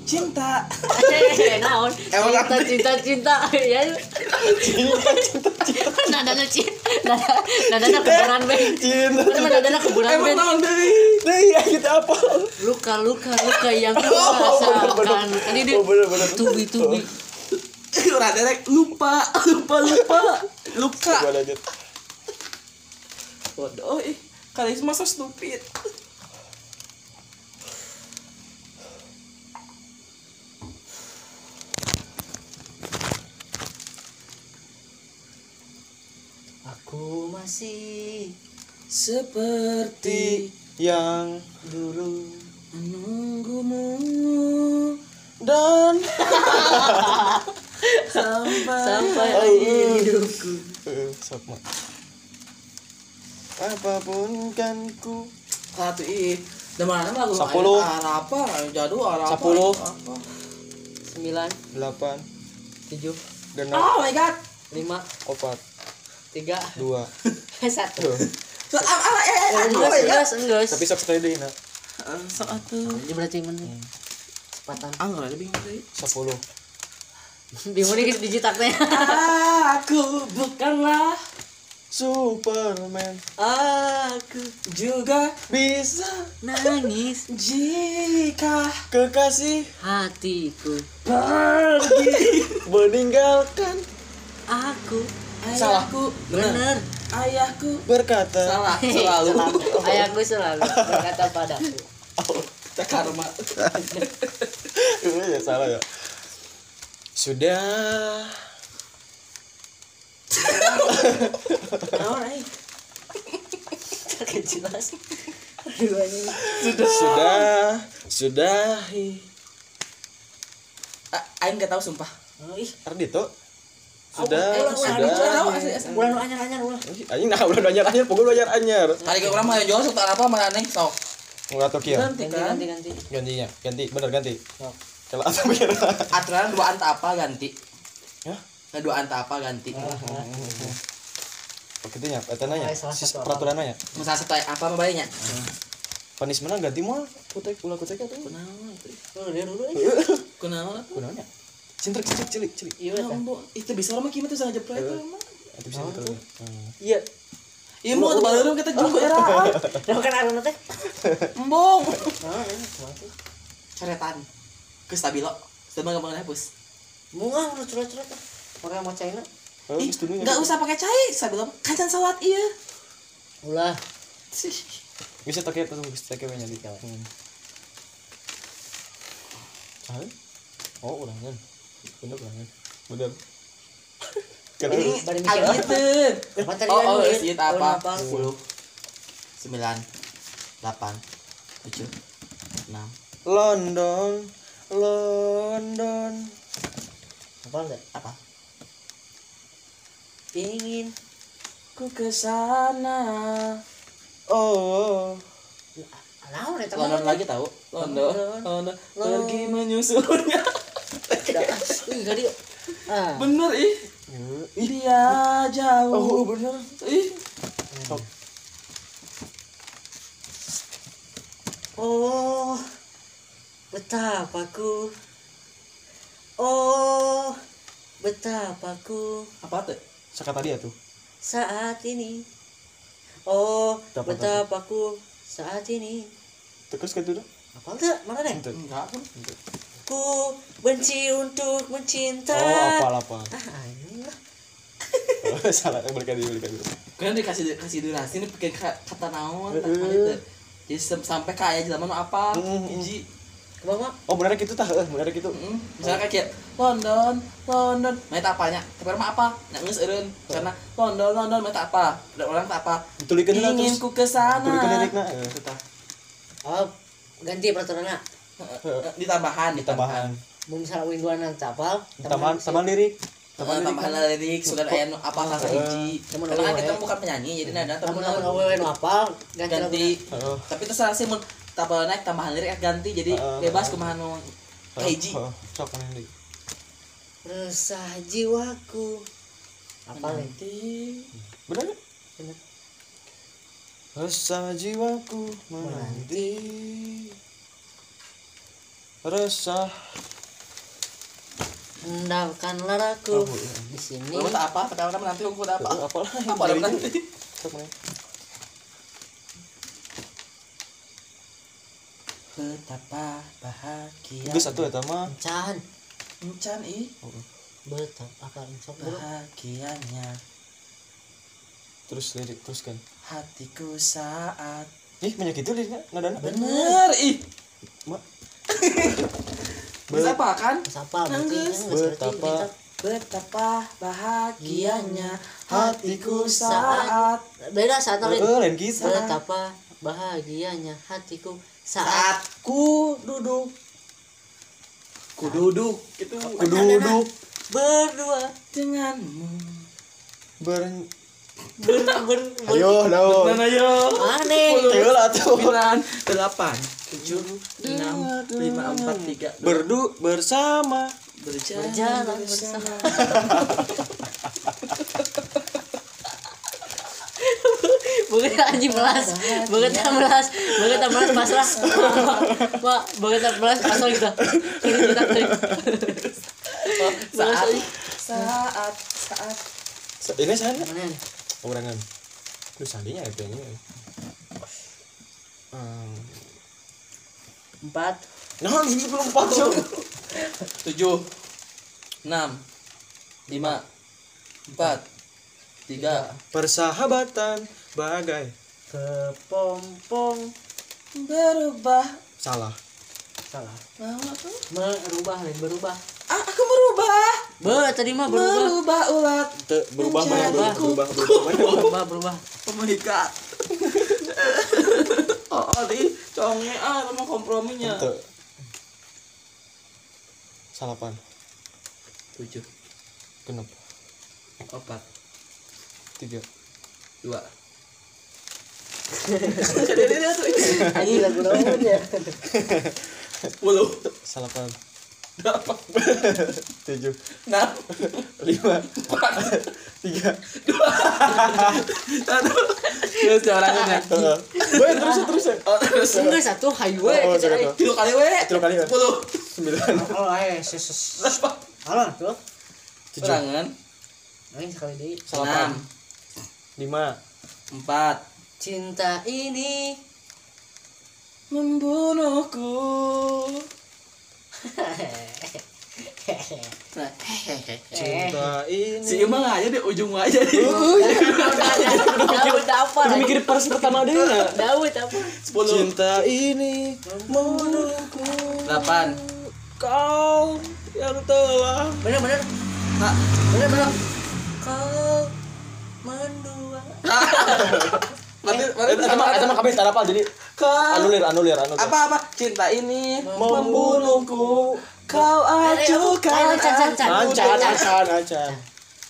cinta. Eh, naon Emang cinta cinta cinta. Ya. Cinta cinta cinta. Cinta nada nadana kuburan be. cinta mah nadana kuburan emang be? naon deui deh ya kita apa? Luka luka luka yang ku rasakan kan ini oh tubi tubi. Udah derek lupa lupa lupa. Luka. Bodoh ih. Kali itu masa stupid aku masih seperti yang dulu. Menunggumu dan sampai sampai Oh, hidupku. Eh, sama apa pun kan ku satu dan mana lagu Sepuluh. apa jadul apa Sepuluh. sembilan. Delapan. Tujuh. Genap oh my god. Lima. Opat tiga. Dua. Satu. Ah, ah, enggak enggak. enggak. Tapi sok sekali deh nak sok atuh ini berarti mana? Cepatan ah nggak ada bingung deh sepuluh. Bingung nih digitaknya aku bukanlah Superman. Aku juga bisa nangis jika kekasih hatiku. pergi. Meninggalkan aku ayahku bener bener ayahku berkata. salah selalu. Ayahku selalu berkata padaku. Tak karma. Ya salah ya. Sudah. Jelas. Anjing. sudah. Sudahi. Ah, Aing nggak tahu sumpah. Oh, ih. Ardito sudah Eh, ulah, ulah, sudah ulah, ulah. asli, asli. Ulah nu ulah. anjing nah udah anyar anyar pokoknya anyar anyar kali ke orang mah jual suka apa mana neng sok nggak tahu kia ganti Ganti kan ganti ganti. gantinya ganti bener ganti Sok. kalau atau kira aturan dua anta apa ganti ya nah dua anta apa ganti Paketnya, eta nanya, Oh, salah sis- satu peraturan nanya. misal satu apa bayinya Punishment ganti mah kutek ulah kutek itu. kunaon dulu eh. kunaon? Cinta kecil cilik cilik Iya. Ambo, itu bisa orang kieu mah tuh sangat jepret Eh. mah. itu bisa kita Hmm. Iya. Iya mau tuh baleureuh kita juga era. Nah kan aruna teh. Tuh? Coretan. Ke stabilo. Sama gampang dihapus. Bunga udah curhat-curhat. Pakai mau China. Oh, Ih, enggak usah pakai cai, stabilo. Kancan salat ieu. Ulah. bisa pakai itu bisa pakai banyak di hmm. Oh ulangan bener ulangan bener karena Ini bari mikir. agiteun. Materi Oh, oh, Ulun apa? apa? 10 9 8 7 6 London London Apa enggak? apa? Ingin Ku ke sana. oh Naon eta London lagi tahu? London, London. London, pergi menyusulnya. Ih, gak dia. Ah. Bener ih. Dia jauh. oh bener Ih. Oh, betapa ku. Oh, betapa ku Apa tuh? saka tadi ya tuh saat ini. Oh, Betapa betapa ku saat ini. terus kan dulu Apa enggak? Mana deh? Enggak kan? Ku benci untuk mencinta. oh apa apa Ah, anjing lah. salah balikan dulu balikan dulu Kan dikasih kasih durasi ini pakai ka- kata naon kali teh. Jadi sem- sampai kayak zaman apa? Mm, mm. Hiji. Ke mana? oh bener gitu tah eh bener gitu Mm, Misalnya kayak London, London, main tak apanya? Tapi mah apa? Nangis eureun karena London, London main tak apa? Ada orang tak apa? Ditulikan heula Ingin ku ke sana. Eh. Itu tah. Oh, ganti peraturannya. Ditambahan, tambahan Mun misalnya nang capal, tambahan tambahan lirik. Tambahan tambahan lirik sudah aya apa salah hiji. Karena kan kita bukan penyanyi jadi nada namun temen awewe nu apal, ganti. Tapi terserah sih mun tambah naik tambahan lirik ganti jadi bebas kumaha nu hiji. Sok mana deui resah jiwaku. Apa? Nanti bener gak? Bener. Resah jiwaku menanti Resah Endalkan laraku Oh, iya. di sini. Lu tak apa? Orang nanti aku apa? Apalah Apa orang nanti? Betapa bahagia. Geus satu eta mah Encan, Encan ih betapa akan sok dulu. bahagianya Terus lirik terus kan hatiku saat Ih banyak gitu liriknya nadana bener ih Mak kan? Kan nggak seperti Betapa. kita. betapa bahagianya Hatiku saat. Beda saat lain. Lain gitu Betapa bahagianya hatiku saat. Saat Ku duduk ku duduk itu Ku duduk berdua denganmu. Ber ber ber, ber Ayo daun. Mana yo aneh. Ayo lah tuh. delapan tujuh enam lima empat tiga Berdu bersama. Berjalan, Berjalan bersama. Bukan anjing melas, bukan melas, bukan melas pasrah. Mak, bukan melas pasrah gitu. Kita saat. Saat saat. Sa- Ini sana Mana? Orangan Lu sandinya ya ini Hmm. Empat. Nah, ini belum empat jam. tujuh enam lima empat tiga Persahabatan bagai Kepompong. berubah salah. Salah. mau tuh Merubah lain berubah. ah, aku berubah Be, tadi mah berubah. berubah ulat Te, berubah banyak Menjadi berubah berubah berubah banyak. Berubah, berubah. pemikat oh, di conge ah sama komprominya Te. Salapan. tujuh Genep. empat Tiga. dua jadi dia tuh Anjing lagu naon ya? Salapan. Tujuh. enam Lima. empat Tiga. satu terus jalannya Heeh. Baik terus terus. ya. oh terus Enggak satu highway. Oh, eh. tiga kali we Tiga kali, we. sepuluh Sembilan. Oh, eh, ses- ses- delapan Halo tuh. tujuh. Main sekali salapan Enam. lima Empat. Cinta ini Membunuhku. Cinta ini Si Imang aja di ujung aja di. Daud apa udah mikir pas pertama deh Daud apa? Sepuluh. cinta ini membunuhku Delapan. kau yang telah Bener bener. Bener bener. Kau mendua. Eh, berarti itu mah itu mah kabeh apa jadi anulir anulir anulir apa apa cinta ini membunuhku kau aku acan acan acan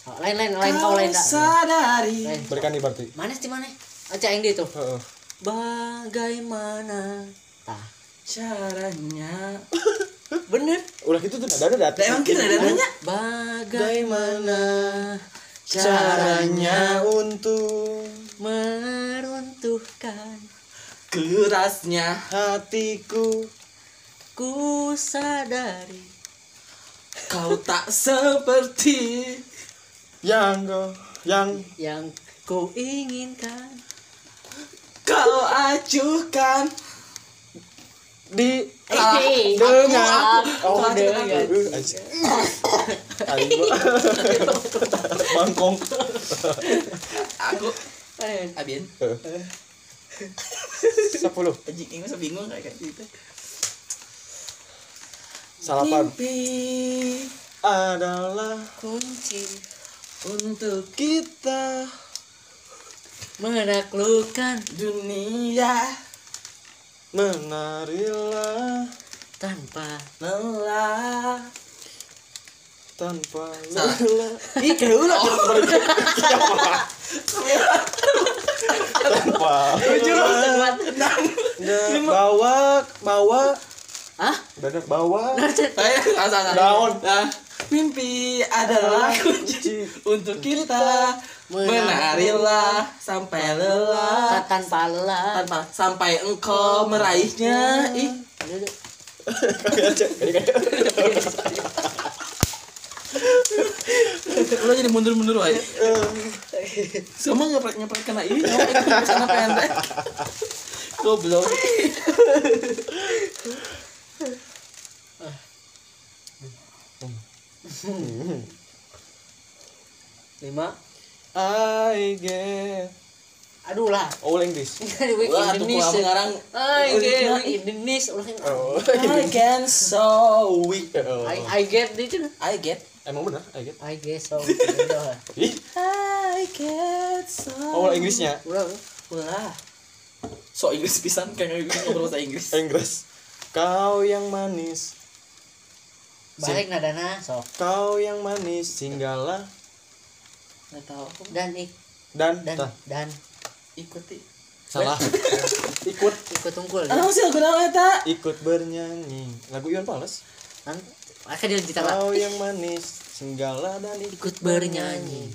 Oh, Lain lain lain kau lain dah. sadari berikan nih berarti Mana sih mana? Aja yang di itu. Heeh. Bagaimana? Tah. caranya Bener. ulah gitu tuh ada ada emang kita ada nanya Bagaimana caranya untuk meruntuhkan kerasnya hatiku. Ku sadari kau tak seperti yang kau yang yang ku inginkan. kau acuhkan di Eh, dengan oh, aku- bangkong Eh, Abian sepuluh. Anjing ini kayak gitu. Salapan. Mimpi adalah kunci untuk kita menaklukkan dunia menarilah tanpa lelah. Tanpa lelah. Ih kayak ulah tanpa tujuh lelah. enam Dan bawa bawa. Ah bener bawa. Daun. Nah, mimpi adalah kunci untuk kita menarilah sampai lelah. Tanpa lelah. Tanpa sampai engkau meraihnya. Ih. Lo jadi mundur-mundur aja semua ngeprek ngeprek kena ini sana pendek. Goblok. Lima I get aduh lah. All English. Wah tuh Indonesia gua ngarang. I get Indonesia. Oh I can so weak. I I get itu I get. Emang bener I get. I guess so udah I get so all Inggrisnya? Udah Wah. So Inggris pisan kayak ngobrol bahasa Inggris. Inggris. Kau yang manis. Balik nadana. Sok kau yang manis singgahlah Enggak tahu. Dan ik dan dan dan. Ikuti. salah. Ikut. Ikut tungkul Ah, sih lagu naon eta? ikut bernyanyi. Lagu Iwan Fals? Kan akan dia gitar lah kau yang manis singgahlah dan ikut ikut bernyanyi.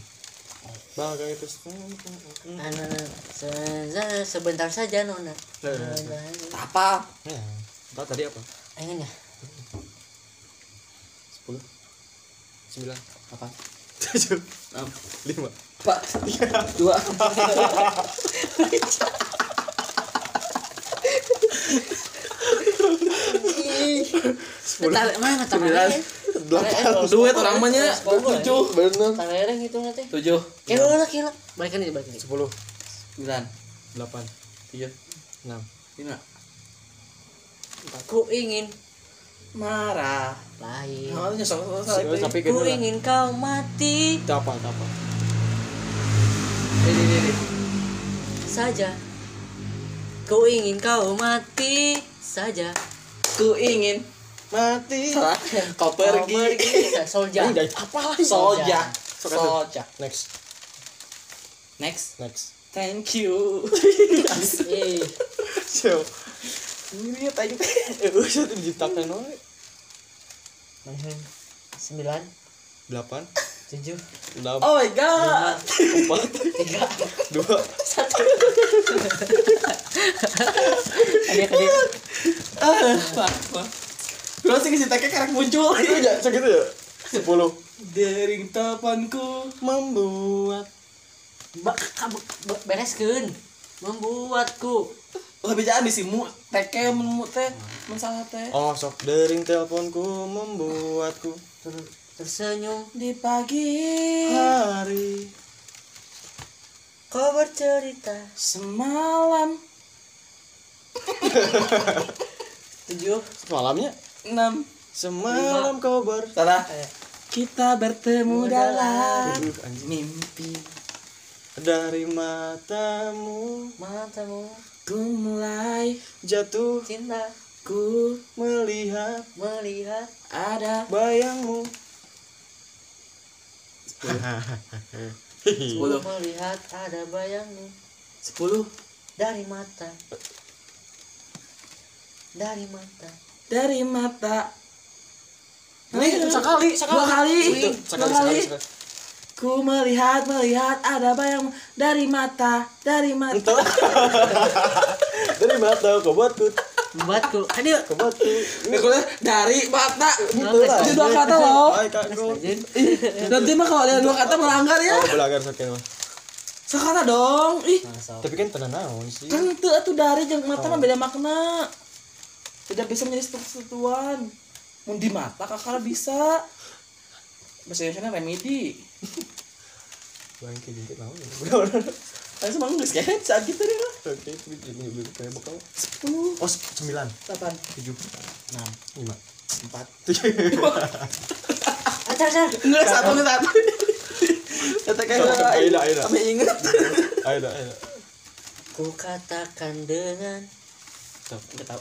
Bagai itu Anu, se- se- sebentar saja nona. Apa? ya tadi apa? Ayo ya? Sepuluh. Sembilan. Apa? Tujuh Enam. lima Pak. Dua. Tarik mana Sembilan. delapan Duit orang mah nya tujuh. bener Tarik itu nanti Tujuh. Kira lah kira Balikan ini balikan sepuluh Sembilan. delapan Tujuh. enam Lima. Ku ingin Marah. lain. Oh, nyesel. Ke Ku ingin kau mati. Apa apa? Ini ini saja. Ku ingin kau mati. Saja. Ku ingin mati. Salah. Kau pergi. Solja. Ini apa lagi atuh. Soja. next. Next. next. Thank you. Eh, so Iya tadi gue satu diciptakan oleh sembilan. Delapan. Tujuh. Enam. Oh my god. Empat. Tiga. Dua. Satu. Ada ada ah pak terus si diciptakan karak muncul. Itu ya segitu ya? Sepuluh. Dering tapanku membuat. Bak bereskan membuatku lebih jangan disimu teke menu teh mun salah teh Oh sok dering teleponku membuatku ter- tersenyum di pagi hari. Kau bercerita semalam. Tujuh. Malamnya enam. Semalam kau ber salah. Eh, kita bertemu dalam mimpi. Dari matamu. Matamu ku mulai Jatuh cinta. Ku melihat melihat. ada bayangmu. Sepuluh. Melihat ada bayangmu. Sepuluh. Dari mata. Dari mata. Dari mata. Nih, sekali, dua kali. Dua sekali, kali. sekali, sekali. Ku melihat melihat ada bayang dari mata dari mata. Dari mata kau buatku, membuatku aduh. Kau buatku. Dari mata. Gitu lah. itu dua kata loh. Nanti mah kalau ada dua kata melanggar ya. Oh, belagar sakit mah. sekata dong. Ih. Masa. Tapi kan tenang naon sih. kan itu atuh dari jeung mata mah beda makna. Tidak bisa menjadi satu-satuan mun di mata kakak bisa bahasa Indonesia remedi. Bangke dikit naon. kan semua nggak kan saat gitu deh lah Oke, ini ini kayak bakal. sepuluh. Oh, sembilan, delapan. Tujuh, enam. Lima. empat. Acar acar enggak satu nih satu. Kata kayak Ayo ayo kami inget Ayo ayo dah. ku katakan dengan Stop. nggak tahu.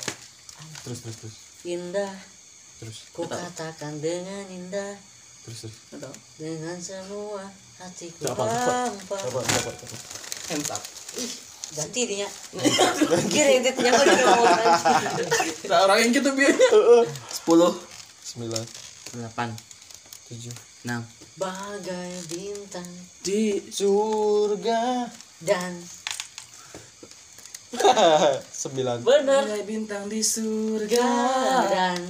Terus, terus, terus. indah. Terus, ku katakan dengan indah terus, terus. dengan semua hatiku Dapat, dapat. Dapat, dapat, up ih ganti dia. Kira itu nyapa di ngomong nah, orang yang gitu biasanya sepuluh. Sembilan, delapan. Tujuh. enam. Bagai bintang di Surga. dan Sembilan. benar. Bagai bintang di surga. Dan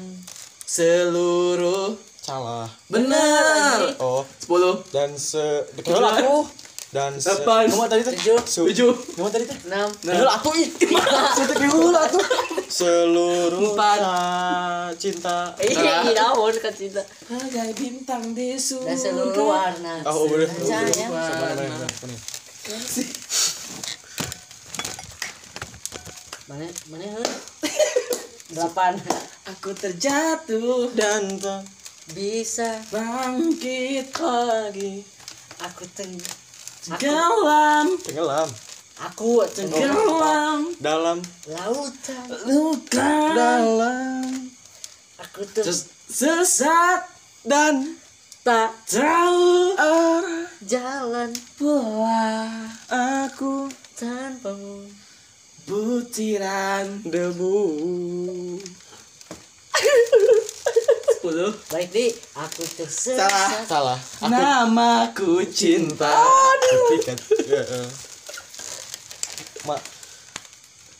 seluruh Salah. benar. Oh, sepuluh. Dan se Betul aku. Dan se Delapan. Kamu tadi tujuh. Su- tujuh. Kamu tadi teh? enam. Betul aku ih. Sudah dulu aku. Seluruh Empat. cinta. iya naon kan cinta. Bagai bintang di surga. Dan seluruh warna. Oh, boleh. dan sayang Mana, mana, delapan. Aku terjatuh Dan tak bisa bangkit lagi. Aku teng dalam tenggelam. Aku teng dalam. Lautan. Luka dalam. Aku teng sesat dan tak tahu arah jalan. Pola aku tanpamu. butiran debu sepuluh baik di aku tersesat Salah. salah. Aku namaku cinta. Kan ya, eh. mak.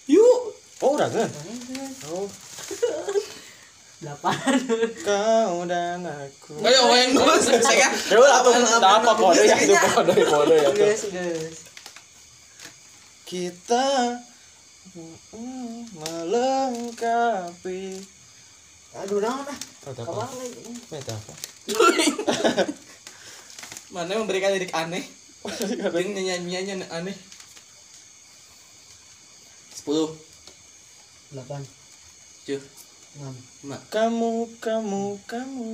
Yuk. Oh udah kan oh. Delapan kau dan aku. Ayo yang gue saya ya udah tuh apa kode ya. Itu kode kode ya. Guys kita mm, melengkapi. Aduh naon ah Apa? apa? mana memberikan lirik aneh? Yang nyanyi-nyanyi aneh. Sepuluh. Delapan. Tujuh. Enam. Lima. Kamu, kamu, kamu,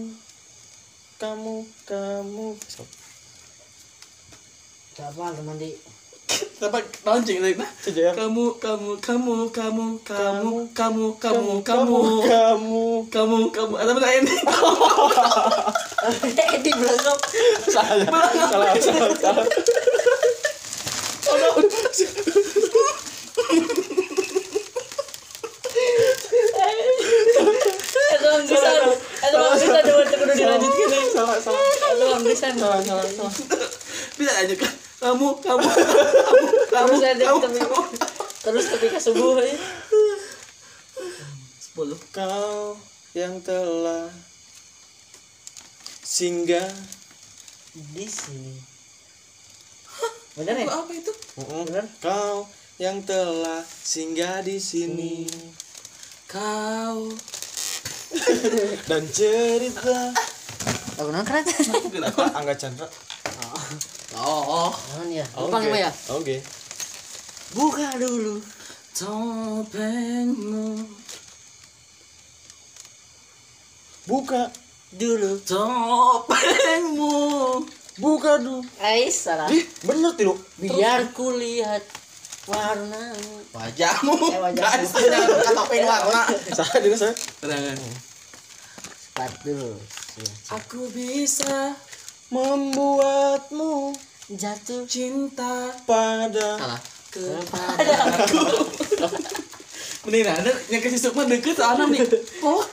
kamu, kamu. Stop. delapan teman di Dapat launching lagi nah. Kamu, kamu, kamu, kamu, kamu, kamu, kamu, kamu, kamu. kamu, kamu. Ada mana ini? di belakang Salah, salah, salah, salah. dilanjutkan ya. Salah, salah, salah, salah, salah. Bisa? Kamu, kamu, kamu, kamu, terus ada kamu, tapi kamu. terus ketika subuh ya. Sepuluh. Kau yang telah singgah di sini. Bener ya? Apa itu. Bener. kau yang telah singgah di sini. Kau. Dan cerita. Lagu non keren Angga Chandra oh, oh. non ya. Lupa gimana ya oke. Buka dulu topengmu. Buka dulu topengmu. Buka dulu. Ais salah. Ih bener tidak? Biar kulihat warna. Wajahmu. Eh, wajahmu. Ada topeng warna. Saya dengar saya Iya. aku bisa membuatmu jatuh cinta pada salah kepada Mending ada yang kasih sukma deket sana nih. Oh.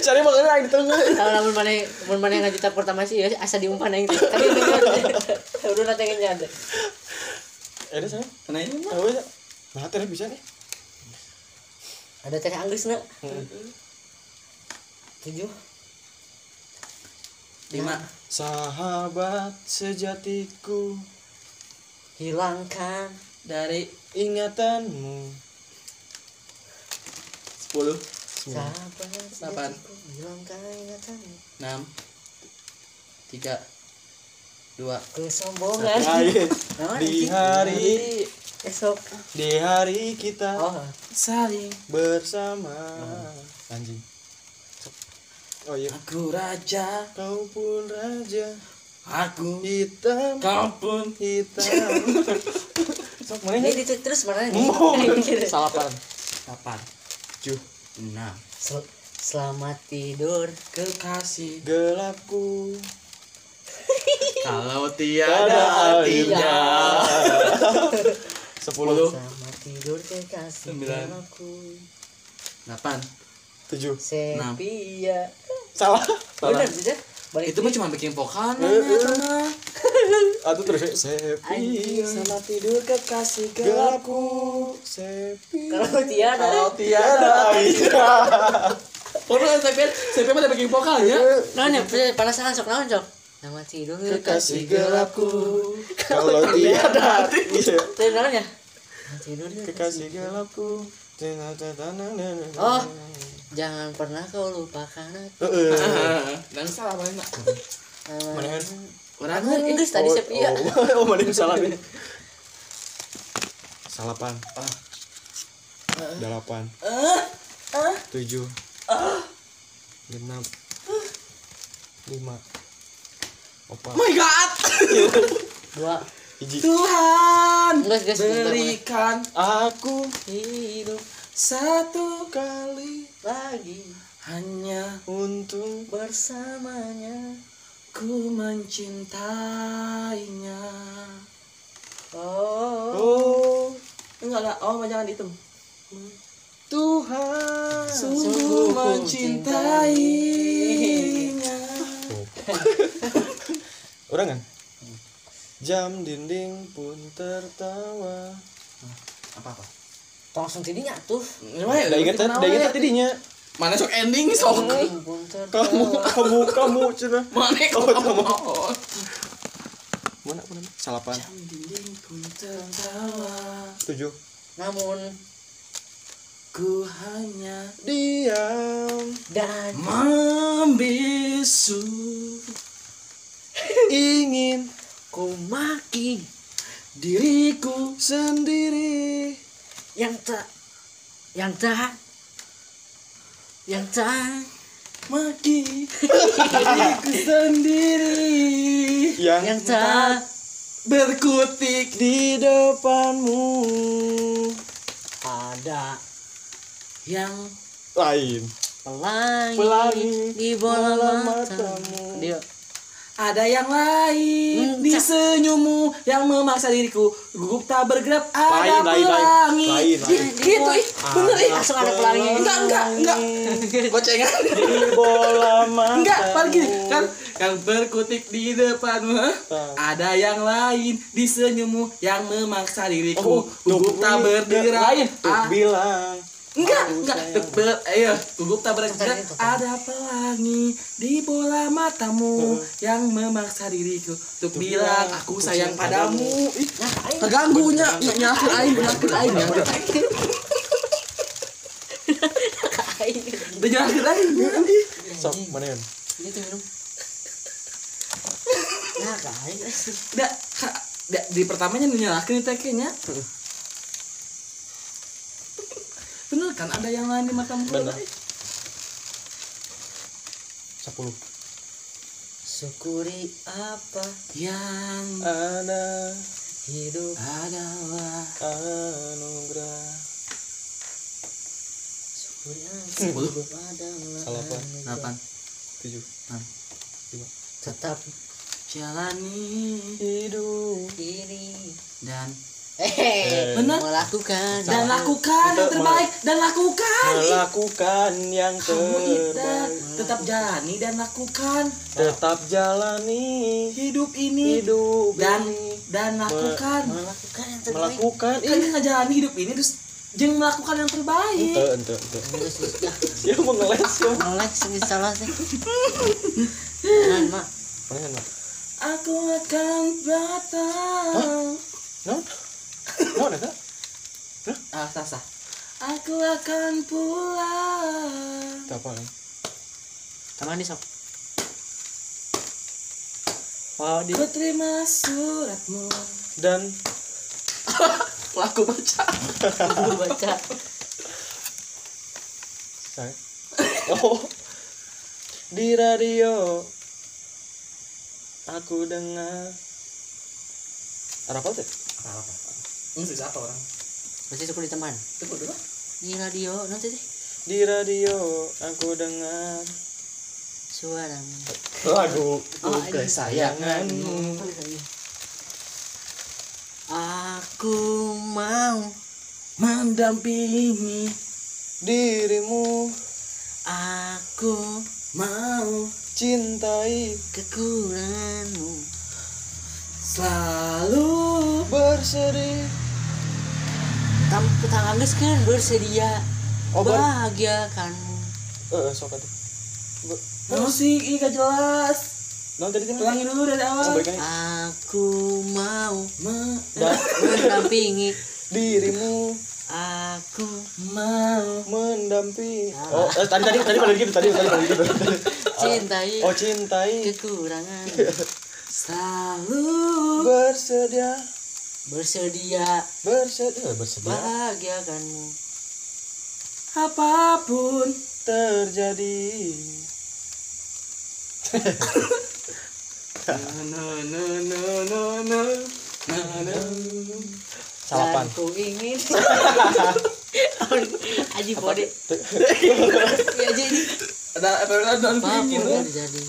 cari makanya di tengah Tahu namun mana mun mana yang ngajita pertama sih ya asa diumpan aing teh. Tadi bener. Udah nanti deh. ada saya Nah ini mah. tahu ya nah terus bisa nih Ada teh Anggris na. Tujuh. Lima. sahabat sejatiku Hilangkan Dari ingatanmu sepuluh. sahabat Delapan. Hilangkan ingatan. Enam. Tiga. Dua. Kesombongan. di anjing? hari esok. di hari kita Oh, Saling. bersama anjing oh iya Aku raja. kau pun raja Aku. hitam Kau pun. hitam sok mana ini itu terus mana nih? Mau. Salapan. Delapan. Tujuh. Enam. Sel- Selamat tidur. Kekasih. gelapku Kalau ada tiada akhirnya sepuluh Selamat tidur kekasih aku. Delapan. Tujuh Sepia. salah salah Bener sih, Dah. Balik Itu mah cuma bikin vokal Eh, eh. mah. atau terus ya, sepi Selamat tidur kekasih gelapku sepi Kalau tiada. Kalau tiada Oh, lu SMP, SMP mah ada bikin vokal ya? Naon ya, penasaran sok naon sok. Nama tidur kekasih gelapku kalau tiada iya Tadi naon ya? Nama tidur kekasih gelapku Oh, jangan pernah kau lupakan aku. Heeh. Dan salah mana? Mana? Orang Inggris tadi Oh, sepia. Oh, oh, mana yang salah nih? Salapan. Delapan. Tujuh. Genap. Lima. Opat. my god. Dua. Tuhan guys, berikan Aku Hidup satu kali lagi hanya untuk bersamanya. ku mencintainya. Oh. Oh Enggak lah, oh jangan dihitung. Tuhan. Sungguh mencintainya. Orang kan? Jam dinding pun tertawa. Apa apa? Langsung tidinya tuh. Udah inget? Udah inget tadinya. Mana sok ending sok? Kamu, kamu, kamu, cina. Mana kamu mau? Mana namanya? Salapan. Dinding pun tertawa. Tujuh. Namun Ku hanya Diam. dan membisu Ingin ku maki diriku sendiri. yang tak yang tak yang tak maki diriku sendiri Yang, yang tak berkutik di depanmu. ada yang Lain. pelangi, Pelangi di bola matamu. matamu. Ada yang lain Hmm, di senyummu yang memaksa diriku gugup tak bergerak ada Lain, lain, lain. pelangi Lain, lain. Ih, gitu ih bener ih langsung ada pelangi. enggak enggak enggak gocengan Di bola matamu. enggak paling gini kan yang berkutik di depanmu ada yang lain di senyummu yang memaksa diriku Oh, gugup tak berdiri lain. Tuh bilang Enggak, enggak. Tebel, ayo, gugup tabrak enggak. Ada pelangi di bola matamu yang memaksa diriku untuk bilang aku sayang padamu. Terganggunya, nyakit aing, nyakit aing, ya aing. Udah nyakit aing. Sok, mana yang? Ini tuh minum. Nah, kain. Udah, di pertamanya nyalakin itu kayaknya bener kan? Ada yang lain di matamu Bener. sepuluh. Syukuri apa yang ada. hidup adalah anugerah. Syukuri apa Sepuluh. hidup adalah Salapan. anugerah. delapan. Tujuh. Enam. Lima. Tetap jalani hidup. diri dan eh Bener. melakukan. Dan lakukan yang terbaik. dan lakukan. Melakukan yang terbaik. Tetap jalani dan lakukan. Tetap jalani hidup ini hidup dan ini. dan lakukan. melakukan yang terbaik. Melakukan. Kan ngejalani hidup ini terus jangan melakukan yang terbaik. Ente ente ente. Ya mau ngeles ya. Sih salah sih. Mak. aku akan datang non non eta ah sah sah aku akan pulang. Eta apa Sama nih, sok. Oh, di ku terima suratmu. Dan? Laku baca. Gua baca. saya oh. Di radio aku dengar. Ada apa tuh ini siapa orang Masih suku di teman. tunggu dulu Di radio, nanti sih. di radio aku dengar Suara. lagu Oh, kesayanganmu Aku mau, mendampingi dirimu aku mau cintai kekuranganmu. selalu bersedih Kamu kita kan bersedia. Oh, ber- bahagiakanmu. eh sok atuh. Musik ini gak jelas. Non tadi kan ulangi dulu dari oh awal kan Aku mau Ma- mendampingi. dirimu. Aku mau. Mendampingi. Oh eh, tadi tadi tadi pada gitu tadi tadi pada gitu cintai. Oh cintai. Kekurangan. selalu bersedia Bersedia bersedia eh, bersedia bahagiakanmu. apa pun terjadi no no no no no no no salapan ku ingin Aji bode Ya jadi ada apa ada Apa pun pingin terjadi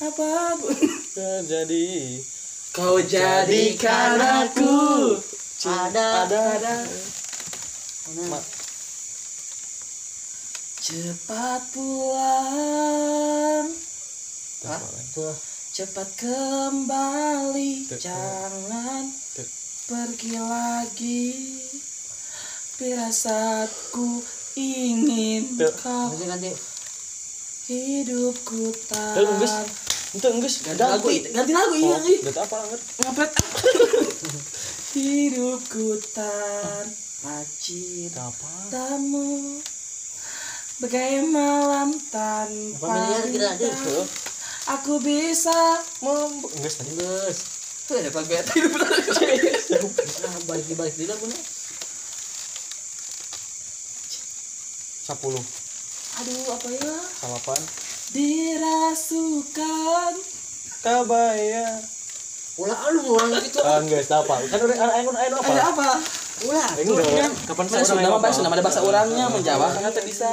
apa pun terjadi kau jadikan aku. Ada. Ada. Cepat pulang. Hah? Cepat kembali. Tuh. jangan Tuh. pergi lagi. Firasatku ingin Tuh. kau hidupku tak itu enggak ganti lagu ganti lagu iya oh, iya. ganti apa langit ngapet hidupku tanpa cinta tamu bagai malam tanpa bintang aku bisa mem enggak tadi enggak tuh ada pagi beta itu benar nah bagi bagi tidak punya sepuluh. Aduh apa ya? Salapan dirasukan. Kabaya. Ulah lu ulang gitu kan guys apa? Kan udah ah, ayun ayun apa? Ada apa? Ulah. Kapan saya Sunda apa Sunda ada bahasa orangnya menjawab. Karena tidak bisa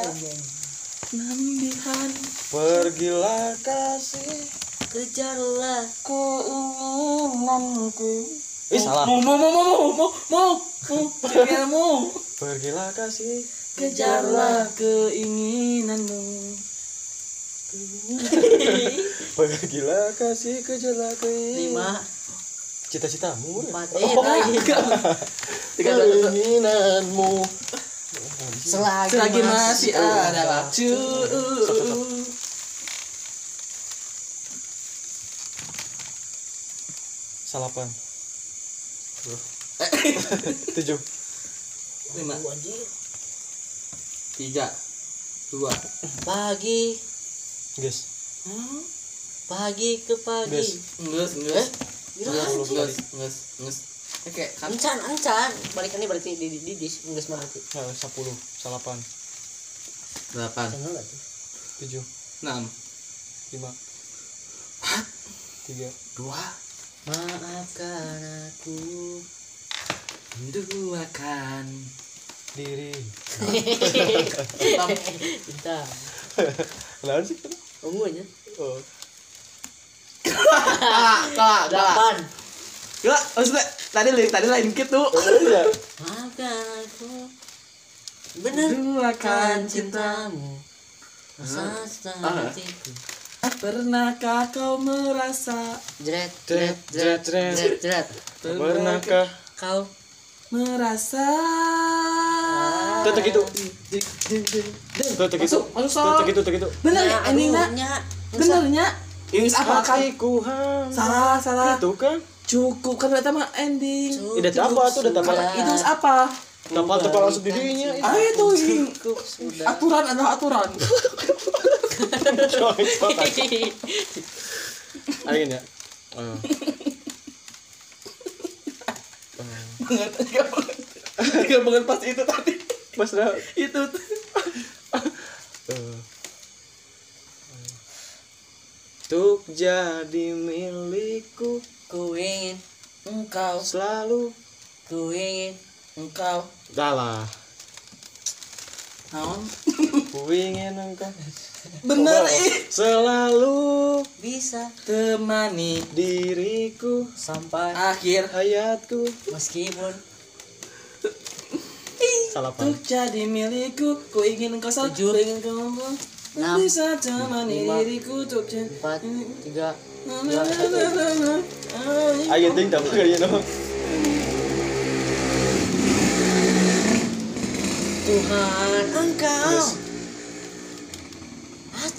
nambihan. Pergilah kasih kejarlah keinginanku. Ih salah. Mau mau mau mau mau mau mau. Pergilah kasih, kejarlah keinginanmu. pergilah kasih keinginan Lima cita-citamu Empat Oh, Eh lagi tiga dua satu keinginanmu selagi, Selagi masih ada waktu. Salapan. Tujuh. Lima. Tiga. Dua. pagi Guys. pagi ke pagi Guys. Nges, nges. Nges, nges, nges, nges. Oke, kan. encan encan berarti di di di berarti. Salapan. Delapan. Channel nggak tuh Tujuh. Enam. Lima. Tiga. Dua. maafkan aku Menduakan. Diri. Lawan sih. Ungunya Oh. Kalah, kalah, delapan. Gila, maksudnya tadi lain tadi lain gitu. Iya. maafkan aku. Bener Duakan kan cintamu. Rasa Ah. hatiku. Pernahkah kau merasa? Jret Jret, jret jret, jret jret jret. Pernahkah kau merasa Tetek itu. Tetek itu. Masuk, masuk sok. Tetek itu, tetek itu. Bener ya Nah, nya. Benernya? Ini apa kan? Salah, salah. Itu kan. Cukup kan data mah ending. Ida apa tuh, data apa? Itu apa? Tapal tepal langsung di dirinya. Ah itu aturan adalah aturan. Ayo ya. Oh. Gak banget pas itu tadi Mas dah. itu. Untuk jadi milikku. Ku ingin engkau. Selalu. Ku ingin engkau. Dalah naon? Ku ingin engkau. Bener ih. Selalu bisa temani diriku sampai akhir Hayatku. meskipun Salah untuk jadi milikku ku ingin Tujuh. ku ingin engkau Enam. bisa temani diriku untuk empat tiga. Ay. Ayo ting tak kaya no Tuhan engkau Yes.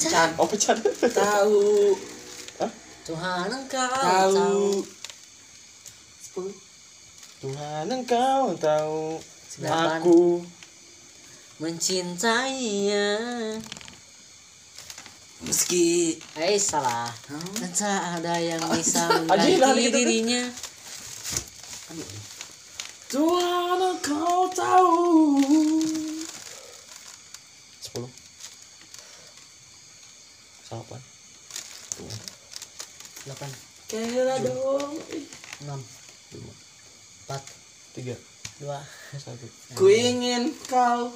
Can. Oh pecat tahu Tuhan engkau tahu sepuluh Tuhan engkau tahu Aku mencintainya. Meski Eh salah. Dan tak ada yang bisa mengganti gitu. dirinya. Tuhan engkau tahu. Sepuluh. Salapan Delapan. Kira dong. Enam. Empat. Tiga Dua. Satu. Ku ingin kau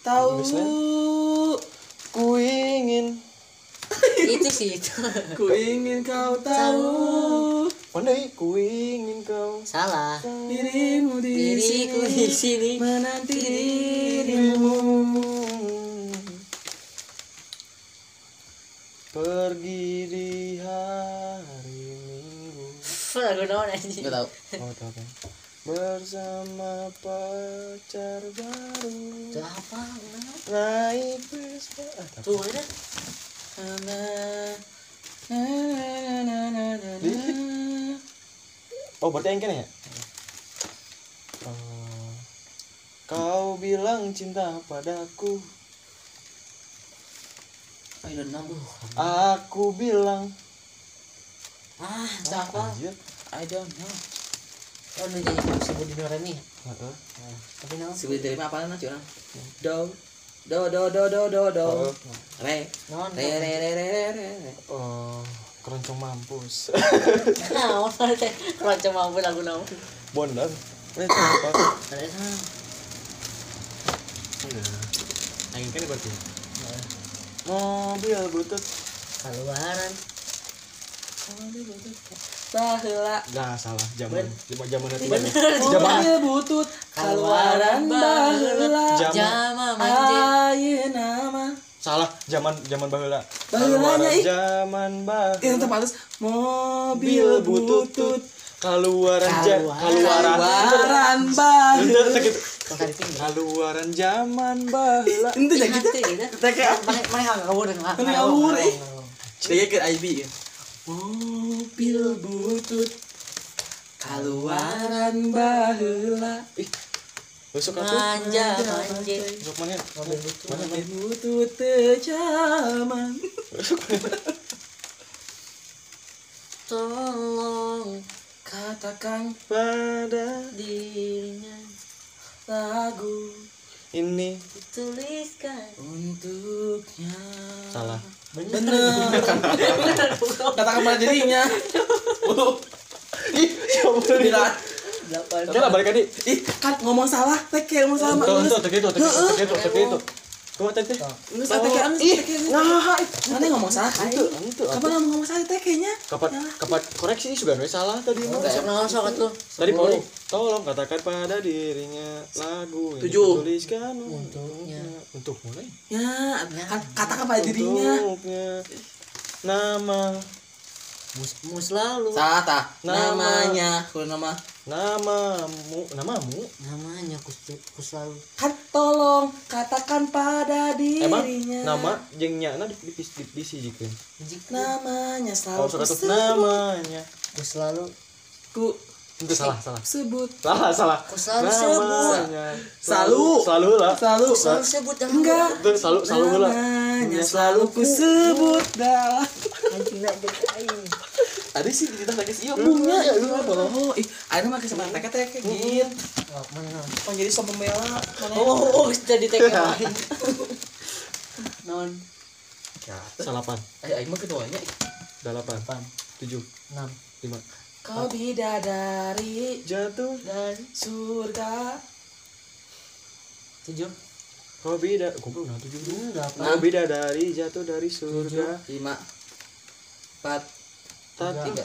tahu? Ku ingin Itu sih itu. Ku ingin kau tahu. Mana? Ku ingin kau. Salah. Dirimu di Diriku di sini menanti dirimu. Pergi di hari Minggu. Gak tau Oh tahu kan Bersama pacar baru. Itu apa Nah, Naik Vespa. Ah, Tuh ada Oh berarti yang kan ya? Oh, kau bilang cinta padaku. Aku bilang. Ah itu apa. Anjir I don't know Oh nu jadi sebut di Doremi Heeh. Tapi naon Sebut dari apa nanti orang Do Do do do do do do. Oh. Re. Re re re re re Oh, keroncong mampus. Naon teh Kalau cuma mampu lagu naon? Bondar. Ini apa? Ada sana Angin kan berarti Mobil butut Keluaran Bahula Nah salah Zaman Zaman nanti Mobil butut Keluaran manje Ayo nama Salah Zaman Zaman bahula Bahulanya, ih. Zaman bahula Yang tepat Mobil Mobil butut Keluaran ja- Keluaran. Keluaran Keluaran. Kaluaran zaman baheula. Itu jadi kita. Teka, mana mana ngawur ngawur, eh. Dia ke IB ya. Mobil butut kaluaran baheula. Ih, Besok. Manja. Besok mana? Mobil itu. mobil butut tejaman. Tolong Katakan Pada dirinya lagu ini tuliskan. untuknya. salah. Bener. Katakan pada dirinya. Ih, Bila Delapan. Kira balik tadi. Ih, kan ngomong salah, kayak ngomong salah. Tuh, Nggak tuh, tekitu, tekitu, tekitu, tekitu. Kau tadi. Nggak usah teh kayak Ih, nah, Mana ngomong salah? itu, itu. Kapan ngomong ngomong salah teh kayaknya? Kapan, kapan koreksi sudah salah tadi mah. Usah kan tuh. Tadi Poli, tolong katakan pada dirinya lagu yang dituliskan Untuknya. untuk mulai Ya, kan katakan pada dirinya. untuknya nama Mus, mus lalu. Salah tak? Nama. Namanya, kalau nama namamu namamu Namanya kus, kus lalu. kan tolong katakan pada emang dirinya. nama jeung nyana di di di disijikeun Jika oh namanya selalu tuh kusebut. namanya kus lalu. ku itu salah salah sebut salah salah Ku selalu sebut. namanya Selalu. selalu lah selalu Ku selalu sebut jangan enggak itu selalu selalu lah namanya selalu ku sebut dalam Anjing nak. Ada sih di kita lagi iya punya ya lu oh ih ada mah kesempatan teka teka gitu. Oh, mana? oh jadi sob pembela mana Oh, oh, jadi TK lain. Non. salapan. Ayo ayo mah keduanya. Delapan. Tujuh. Enam. lima. Kau bidadari jatuh. Dan surga. Tujuh. kau beda goblok nah tujuh. Dulu Delapan. kau beda dari jatuh dari surga. Lima. Empat tapi tiga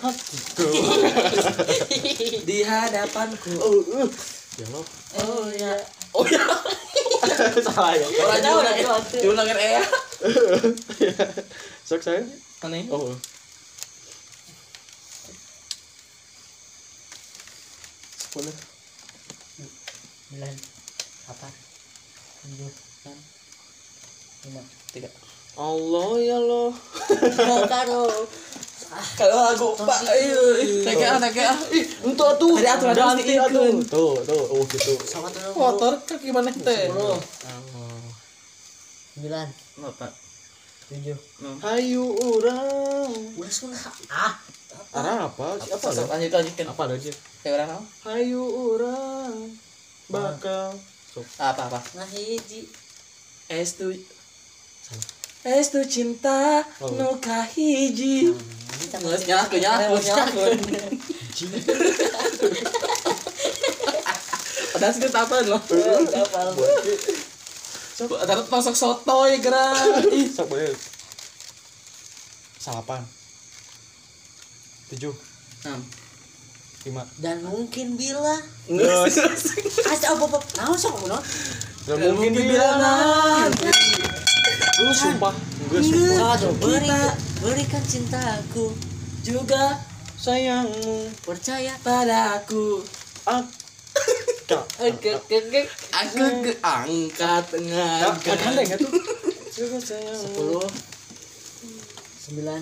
di hadapanku oh uh. ya lo Oh ya. oh ya salah ya orang lah, lagi juga lagi eh sok saya aneh oh sepuluh Sembilan. Apa? Tujuh. Enam. Lima. tiga Allah ya lo Karo. Kalau lagu pak. ayo teka ih untuk tuh. Ada aturan diikun tuh tuh. Oh gitu. Sama tuh. motor kaki mana teh. Sembilan. empat Tujuh. hayu orang. Udah sudah. Ah. arah apa? Apa apa ada lanjut lanjutkan. Apa ada sih kayak orang apa? Hayu orang. Bakal. Apa apa? Nah hiji. es tu es tu cinta Oh. nu kahiji Ngeus Padahal sih loh. Sok boleh salapan tujuh. Enam. lima. Dan mungkin bila. Asa apa apa? Naon sok kuno? Gak mungkin dibilang Lu sumpah Enggak sumpah. Sok berikan cintaku juga Sayangmu percaya padaku. Aku ke angkat tengah. Kak Kak gak tuh Juga sayangmu Sepuluh. Sembilan.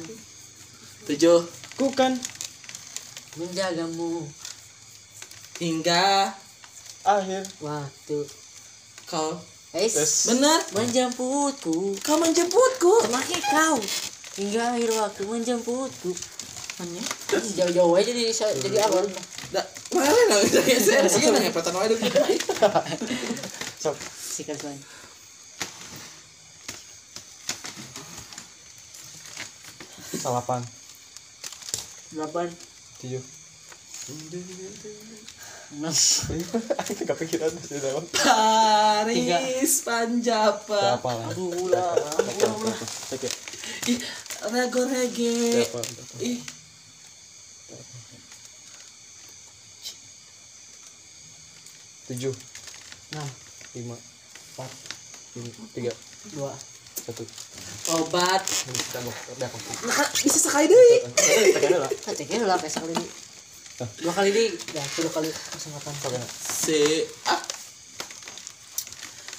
Tujuh Ku kan Menjagamu hingga Akhir waktu. kau Es. Es. benar Menjemputku. kau menjemputku. Semakin kau hingga akhir waktu menjemputku. Hanya Jauh-jauh aja jadi jadi awal. da mana lah? Saya saya sih nanya pertanyaan itu Sok Sikat lain. Salapan Delapan. Tujuh. Enam. Aku gak pikiran dalam Paris Panjapa. Siapa lah? Aduh ragu rege. Ih. Tujuh. Enam. Lima. Empat. Tiga. Dua. Satu. Obat. Ini aku nah, bisa sekali deh. Lah kayak sekali ini. Dua kali di. Ya dua kali kesempatan. Si ah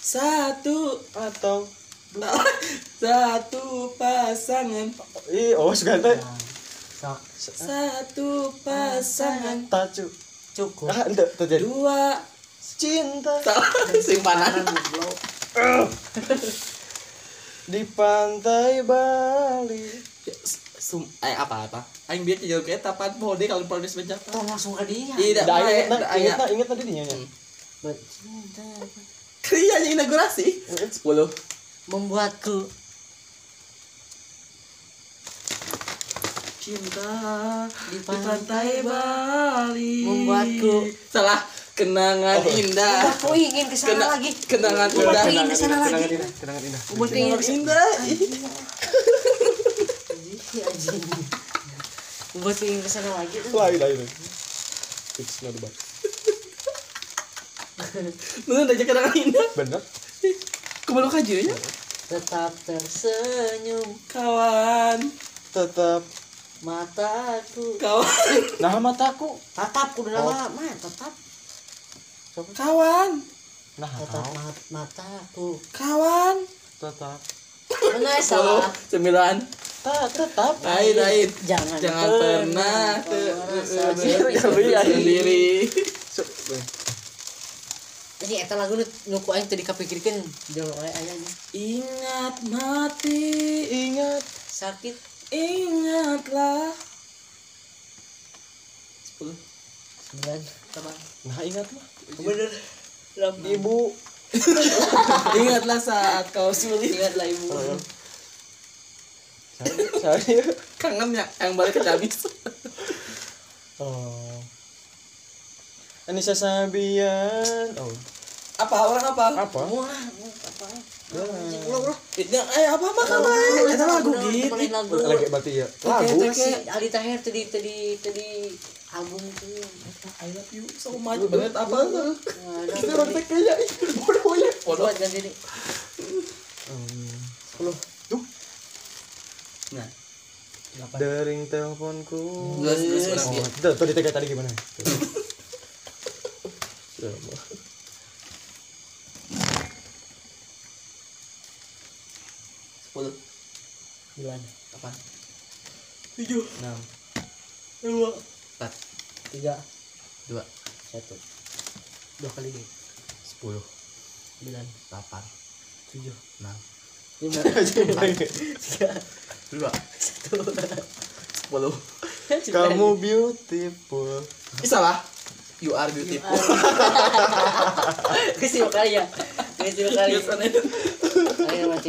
Satu atau satu pasangan. Ih oh sok satu pasangan. Tacu cukup. Ah terjadi dua cinta. Simpanan di pantai Bali. Sum, eh apa apa? Aing biar jadi kayak tapan pohon deh kalau proses bencana. tong langsung ke dia. Iya, na, dah, inget aya. na, inget tadi dinya nya. bercinta. Krianya inaugurasi. Sepuluh. Membuatku Cinta Di di pantai Bali. Membuatku. salah kenangan indah. aku ingin ke sana Kena- lagi Kenangan Membuatku indah. ingin ke sana Kenangan lagi indah, kenangan indah. membuatku ingin Kenangan ke sana indah. Membuatku ingin ke sana lagi Lain lain. It's not bad. Bener aja kenangan indah. Bener. Kemalu kajunya. tetap tersenyum Kawan, Tetap mataku kawan, nah mataku. tatap kudu nama mah tetap kawan, Nah, tetap mat mataku kawan. tetap. mana ya salah sembilan. Ta- tetap. Lain, lain. jangan Jangan pernah sendiri, anjing. sendiri. Jadi eta lagu nu nu ku aing teu dikapikirkeun jeung oleh aya nya. Ingat mati, Ingat. Sakit. Ingatlah. Sepuluh. sembilan. Tambah Nah ingat mah bener Ibu. Ingatlah saat kau sulit. ingatlah ibu. Saya saya Kangen ya yang balik ke Dabis. Oh Anissa Sabian Oh. Apa orang apa? Apa? wah apa? Eh apa makan lain? Itu lagu gitu. Lagu. Lagi berarti ya. Lagu. Ali Tahir tadi tadi tadi album itu. I love you so much. Banget apa tuh? ada orang teh kayak bodoh ya. Bodoh. ganti ini sepuluh. Tuh Nah, Dering teleponku. Oh, tuh, tuh ditegak tadi gimana? Sama. sepuluh. sembilan Apa? Tujuh. Enam. Dua. Empat. tiga Dua. satu dua kali deh Sepuluh. sembilan Delapan. Tujuh. Enam. lima Tiga. Dua. satu Sepuluh. Kamu beautiful. Ih, salah. You are beautiful. Kasih kali ya Kasih kali. Ayo mati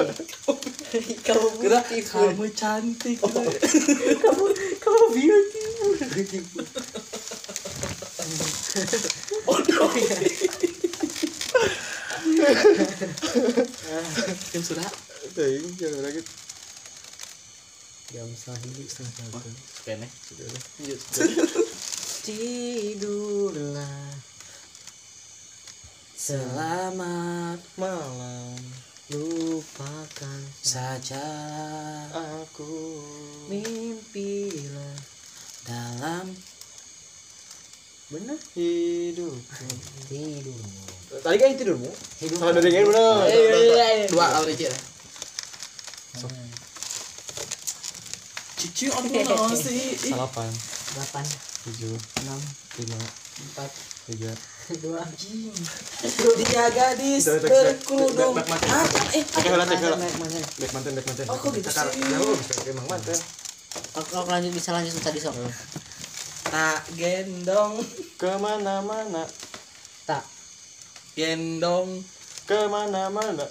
Kamu Kira beautiful kamu cantik. Kamu Kamu beautiful Bodoh. Jam sudah. Teh, jangan lagi. Jam setengah setengah satu Kene. Lanjut. Tidurlah Selamat Malam Lupakan saja aku. Mimpilah dalam Bener Hidupku. Tidur Tadi kan tidurmu. Hidup Salah dari yang benar. dua kali aja. Cici apa sih? Salapan. Delapan Tujuh. Enam Lima. Empat Tiga. Dua Dia gadis berkerudung. Back, back, back. Eh, lah. Mantan, mantan. Back back. Oh, kok gitu sih? Ya, oh, bisa emang aku lanjut bisa lanjut tadi sok tak gendong, Ke mana-mana. Tak gendong, Ke mana-mana.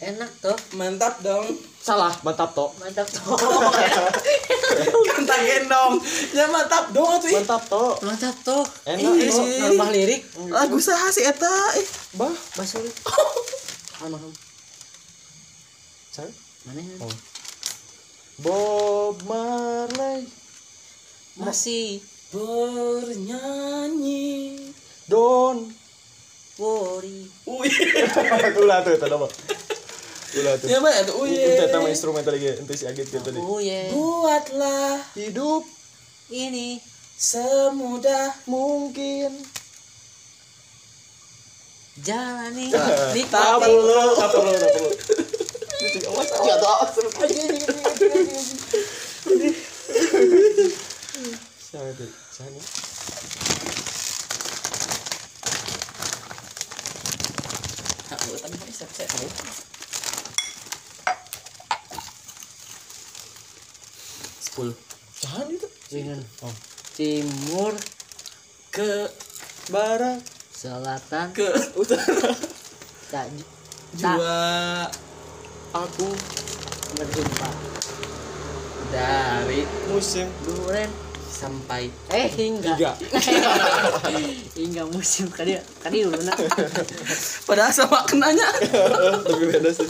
Enak tuh mantap dong. Salah, mantap toh. Mantap tuh Kan tak gendong. Ya mantap dong atuh. ih. Mantap toh. Mantap tuh Enak toh. sih. Nambah lirik Lagu saha sih eta? Eh, Bah, Bahasa lirik Almarhum saya. Mana ya? Oh. Bob Marley. Masih bernyanyi. Don. worry Uy. Ulah tuh, apa? Ulah tuh. Ya mana tuh? Uy. Itu tema instrumen tadi ya, itu si Agit gitu tadi. Oh yeah Buatlah Hidup Ini semudah mungkin jalani Tak nikmati perlu, tak perlu, tak perlu. Jatuh. Siapa? Siapa? Nah, buat tadi mau siap siap. Sepuluh. Jangan itu. dengan Oh. timur Ke Barat, selatan ke utara. tak ju- tak jua Aku berjumpa dari musim duren sampai eh hingga tiga. hingga musim kali kali dulu nak padahal sama kenanya Tapi beda sih.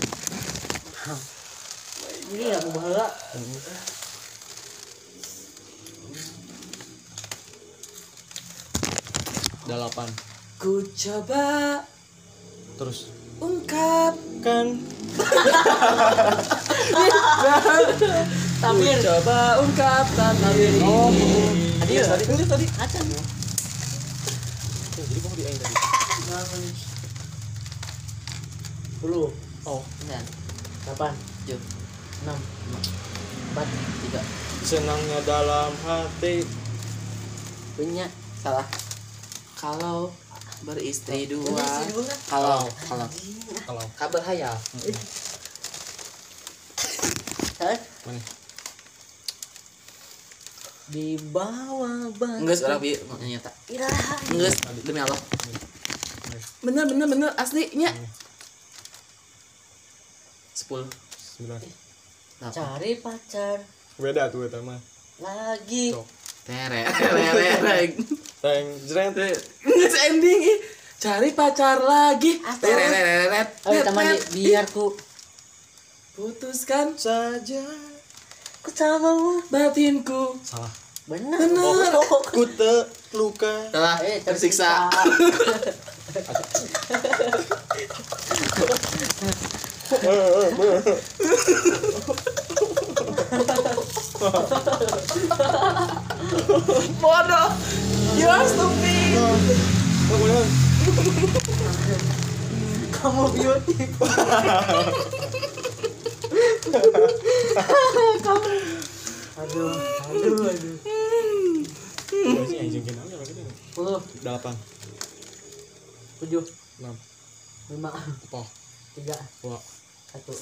ini aku bahala Delapan. ku coba Terus. ungkap kan ku coba ungkap tabir Oh, tadi ya tadi tadi tadi. acan Jadi kok di aing tadi. puluh Oh, sembilan. Delapan. Tujuh. Enam. Empat. Tiga. Senangnya dalam hati. punya. Salah kalau beristri dua. kalau kalau Kalau kabar hayal. Mana? di bawah batu. Enggak orang bi nyata enggak demi Allah. Bener bener bener aslinya. Sepuluh. Sembilan. cari pacar. Beda tuh eta mah. lagi. Sok. Tere tere tere Teng jreng. enggak ending ih. cari pacar lagi Apa? tere tere tere oh teman biar ku putuskan Saja. ku samamu batinku Salah. benar Bener. Oh. Ku terluka. telah eh tersiksa bodoh. You are stupid. Kamu beauty kamu aduh aduh aduh. Anjing ya gitu. satu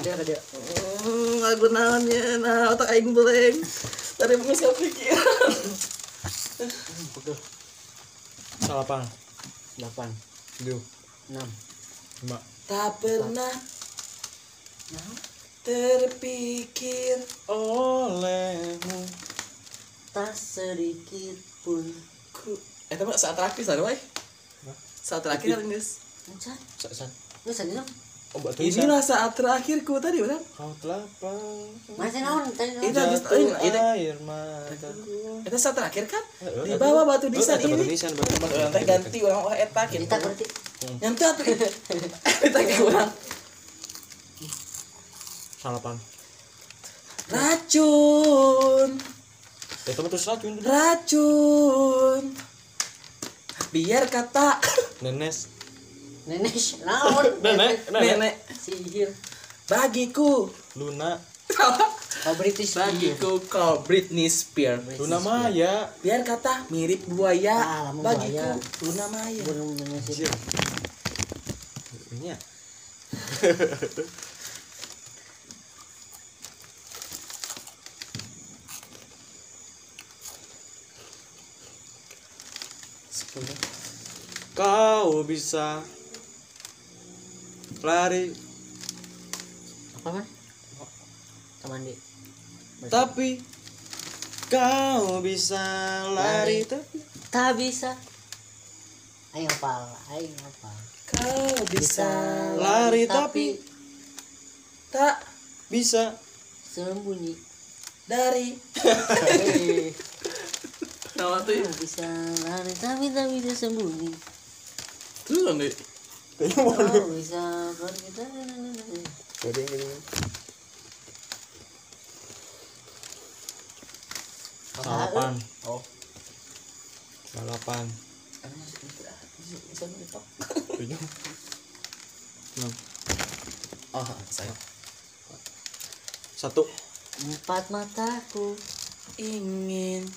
dia dia Hmm, naonnya nah otak aing tadi mau nggak pikiran puluh Salapan. delapan. Tujuh. enam. Lima. tak pernah terpikir Olehmu. tak sedikit pun. Ku. Eh tapi saat terakhir sadar wae Hah? saat terakhir guys Encan, Sa- sa- nggak sadar. Obat tulisan. inilah saat terakhirku tadi orang Kau telapang. Masih naon tadi? Itu habis itu air mataku. itu saat terakhir kan di bawah batu nisan eh, batu ini nisan, batu- teh ganti orang oh eta gitu Kita berarti yang tuh atuh kita ke orang Salapan. racun Ya teman terus racun. racun biar kata Nenes. Nenek naon? Nenek, nenek. nenek Sihir. bagiku Luna. Oh British bagiku kau Britney Spears Luna Maya. biar kata mirip buaya Ah, bagiku buaya. Luna Maya Belum. Ini ya. Kau bisa lari Apa man? Teman di. tapi kau bisa lari tapi Tak bisa. Ayo ngapal, ayo ngapal. kau bisa lari tapi tak bisa sembunyi. dari nama tuh bisa lari tapi tak bisa sembunyi. terus kan deh Kau bisa. Salapan. Oh. Salapan. tujuh enam Oh, saya. satu Empat mataku Ingin.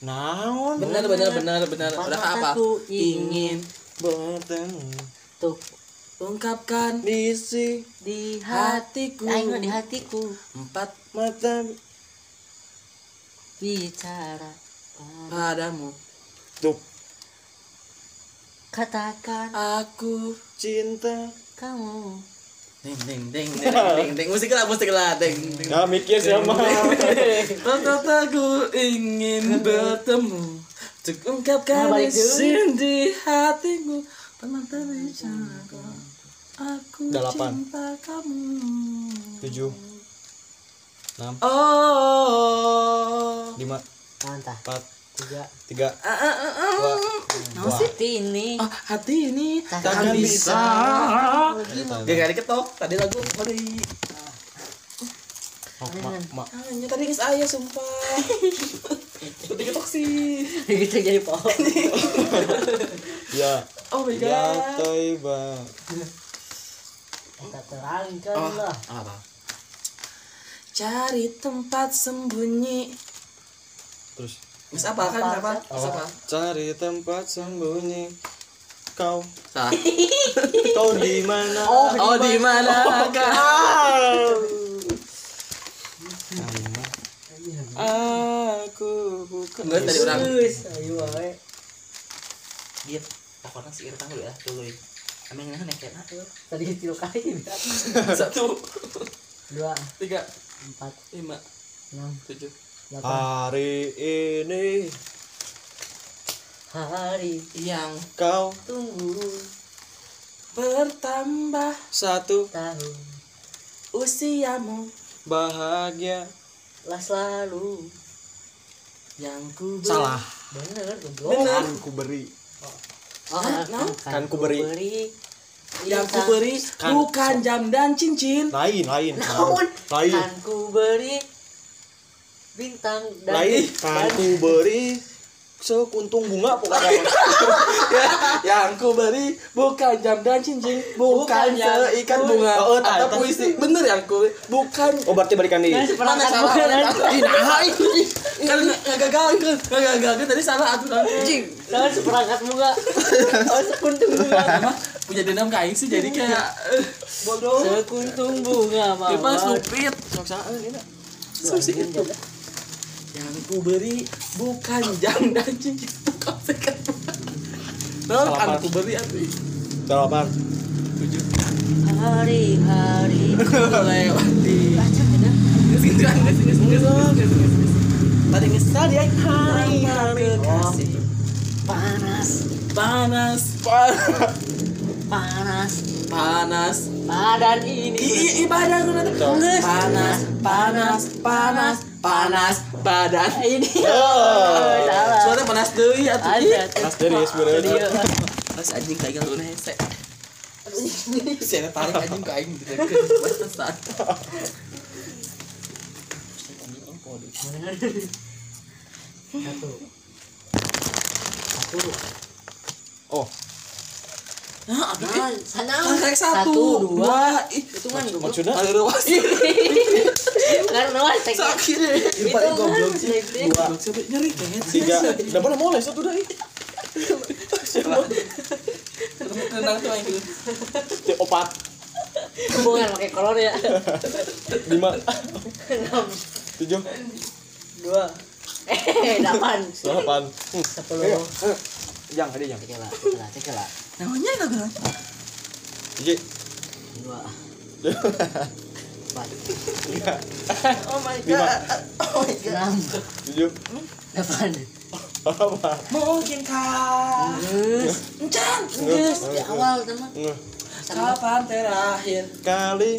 naon Benar benar benar benar. Apa? mataku Ingin bertemu tuh ungkapkan isi di hati hatiku. Ayo di hatiku. Empat mata bicara padamu. tuh. Katakan Aku cinta. kamu. Ding ding ding ding ding ding musik lah musik lah. Ding ding. Mikir sama Tetap aku ingin bertemu Untuk ungkapkan Nah, di hatimu Pernah terbicarakan Aku Delapan. cinta kamu. Tujuh. Enam. Oh. Lima. Mantap. Empat. Tiga. Tiga. Ah, ah, ah, dua. Dua. seperti ini Oh, hati ini Takkan takkan bisa. Gak gak diketok Tadi lagu Mari oh, ma ma Hanya tadi guys ayah sumpah. Udah diketok sih gitu jadi pohon ya. Oh my ya god toiba kita terangkan Oh, lah. Apa? Cari tempat sembunyi. terus? Mis apa kan? Apa, Apa? Cari tempat sembunyi. Kau. Salah. kau di mana? Oh, di mana? kau? Aku bukan Enggak tadi orang. Ayo wae. Git. Pokoknya si Irta dulu ya, dulu. Emang ini nek kena tuh. tadi tiga kali. Satu, dua. Tiga, empat. Lima, enam. Tujuh. delapan. Hari ini hari Yang kau tunggu bertambah satu tahun. Usiamu. Bahagia lah selalu. Yang ku ber- salah. Bener goblok Bener. kan ku beri. Oh, Nah, nah. Kan ku beri. yang ku beri Kan- bukan jam dan cincin. lain lain namun lain. Kan ku beri bintang dan lain. kan ku beri sekuntung bunga pokoknya. Ya, yang ku beri bukan jam dan cincin, bukan, Bukan yang seikat bunga. Oh, atau tak, tak. puisi. Bener yang ku bukan. Oh berarti balikan nih seperangkat salah, salah. nah, ih. kan nggak gagal kan nggak gagal tadi salah aturan anjing. Kan seperangkat bunga. Oh sekuntum bunga. Punya dendam kain sih jadi kayak eh, bodoh. Sekuntum bunga dia pas mawar stupid Maksaan ini nak. Susah itu. Ku beri bukan jam dan cincin. Bukan seikat bunga Nah, Salah, kan ku beri atuh Delapan. tujuh hari-hari lewati baca beda gitu kan. Tadi geus tadi ay hari-hari kasih. Panas. Panas. Panas. Panas panas. Badan ini. I- ibadah gue nanti. Nges. panas panas panas panas badan ini. Oh. salah suara panas deui atuh ada Mas dari sebenarnya. Mas anjing kayak gak lu hese Saya tarik anjing ke aing gitu. Ke batasan satu satu Oh, Nah, apa nah, sih? sana satu, dua, ih, itu kan maksudnya? Ada ruas. karena tek Sakit. itu kan tek Dua, nyeri kayak tiga. Udah mana mulai? Satu dah. Tenang tuh opat. hubungan pakai kolor ya. Lima. enam. Tujuh. dua. Eh delapan. Delapan. Sepuluh. Eh. Yang ada yang. cek lah Namanya enggak gerak. Iji. dua empat Oh my Lima. god. Oh my god. enam Tujuh. delapan Apa? Mungkinkah terus Encan terus di awal teman. Kapan terakhir Kali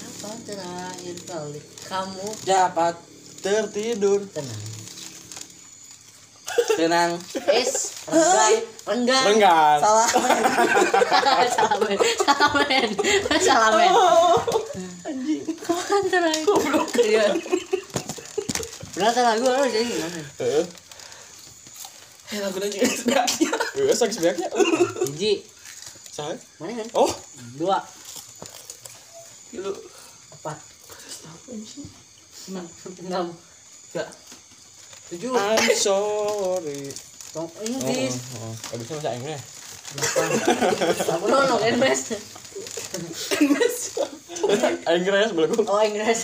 kapan terakhir kali kamu dapat tertidur. tenang tenang es renggang renggang. Renggang. salah. Salah men salah men salah men anjing kapan terakhir iya berarti lagu harus jadi gimana Heeh. eh lagu juga sebenarnya. Eh, sakit sebenarnya. hiji Saya. mana kan? Oh, dua. Lu. Empat. Enam. Enam. Enggak tujuh I'm sorry. tong Oh, Inggris oh, oh. Abisnya bahasa Inggris. nono kan mas Inggris belum. oh Inggris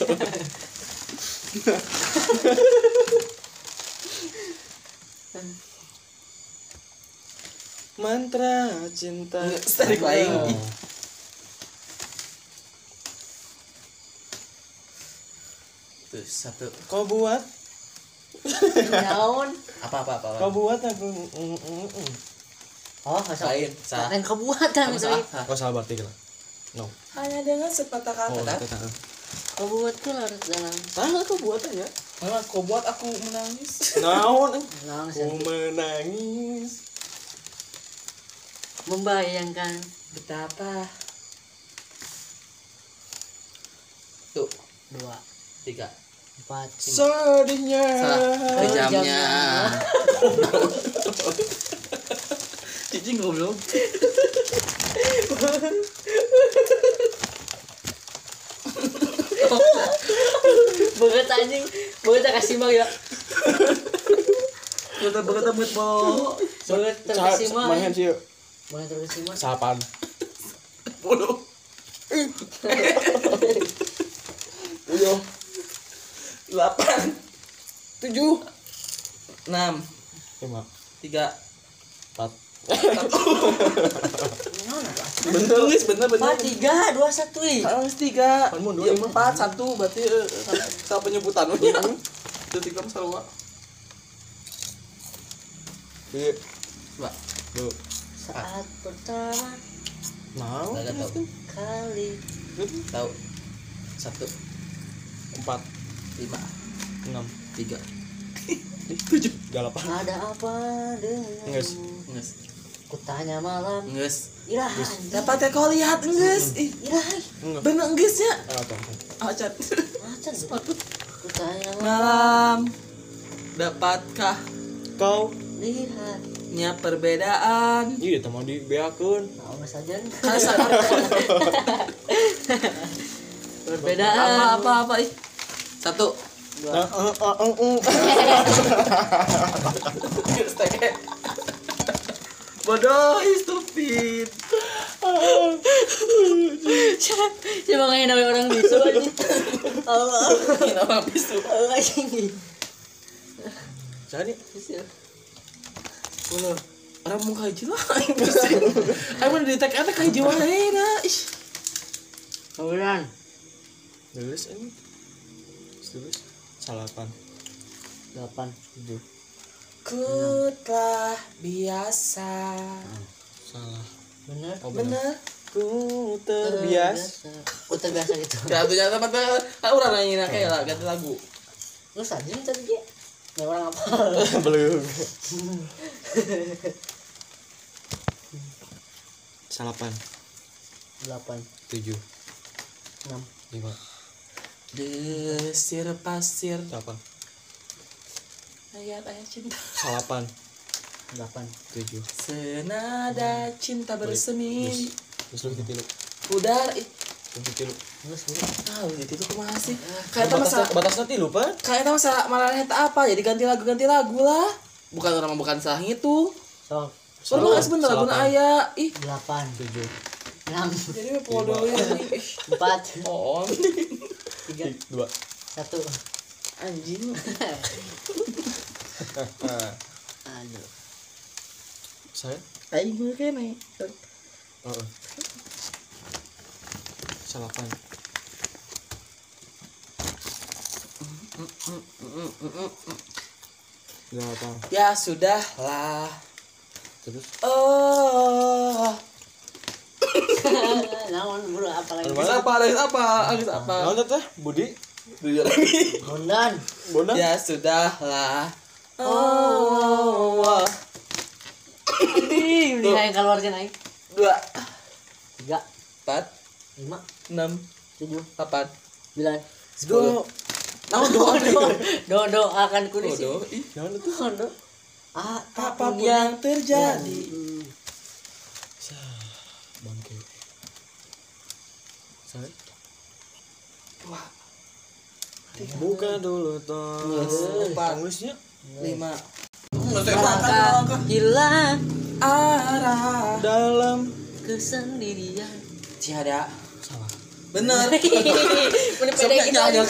Mantra cinta. tarik lain Oh. Satu Kau buat, naon apa apa apa kau buat aku. Mm, mm, mm. oh lain lain kebuatan apa itu sah Kau salah berarti kan? No. hanya dengan sepatah Oh, kata itu tak. kebuat tuh harus dalam Salah kau buat aja. Memang kau buat aku menangis Naon? naon Ku menangis. membayangkan betapa tuh dua tiga empat Sedihnya. salah jamnya. Jamnya. cicing goblok banget anjing. Banget kasih mag ya. Betul betul banget bo banget terkasih mag Main sih banget terkasih bodoh. Delapan. Tujuh. enam. Lima. tiga. Empat. bener guys bener bener empat tiga dua satu ih. Harus tiga. Dua, iya lima. empat satu berarti eh, sama penyebutan. Nya itu tiga sama Iya. Mbak, Tuh. saat pertama Mau. Kali. Tahu. Satu. Empat. Lima. Enam. tiga. Tujuh. Delapan. ada apa Nges. denganmu nges kutanya malam. Nges. Irah dapat ya kau lihat nges. Ih. Irah bener nges ya Ah, acat macan kutanya malam. dapatkah Kau. lihat nya perbedaan? Iya, teman di beakun. nah mas aja Kasa perbedaan. Apa apa apa ih satu. Dua. Ah, ah, ah, ah, ah. bodoh stupid. Siapa? Nggak namanya orang bisu aja? Allah. Nama bisu. Allah ini Jadi, Uno. orang mau kaji lah. Ayo mau ditek ada kaji dah ih Kemudian. Tulis ini. Tulis. Salapan. delapan Tujuh. ku telah biasa Salah. bener Oh, bener Ku terbiasa. oh terbiasa gitu gak tuh jangan tempat kan orang nanya kayak lah ganti lagu lu saja tadi dia nggak orang apa Belum. Salapan. delapan Tujuh. enam Lima. Desir pasir. Delapan. ayat ayat cinta. Salapan. delapan. Tujuh. senada cinta bersemi. Terus. Lu gitu ih Terus gitu tahu gitu tuh ke mana sih? Kayak tahu masa batas nanti lupa. kayak tahu masa malah apa? Jadi ganti lagu ganti lagu lah. Bukan orang bukan salah itu so Baru mah sebentar lagu ayah ih. Delapan. Tujuh. enam. Jadi mah podo ya empat. Oh tiga Dua. satu anjing aduh Saya. aing gue Oh. oh. Salapan. Ya sudah lah Terus. oh naon buru apa lagi? Apa Agus apa Agus apa? Naon teh? Budi. Bondan Bondan. ya sudah lah. Oh. Ini yang keluar naik. Dua. Tiga. Empat. Lima. Enam. Tujuh. Delapan. Sembilan. Sepuluh. Naon doa do do. Doakan kunis Bodoh, ih. Naon itu? do? Apa pun apa pun yang yang terjadi terjadi bangke sorry. Buka dulu toh. Empat. Tulisnya lima. Hilang arah. Dalam kesendirian. Tiada salah. Pede gitu. Sebenarnya ada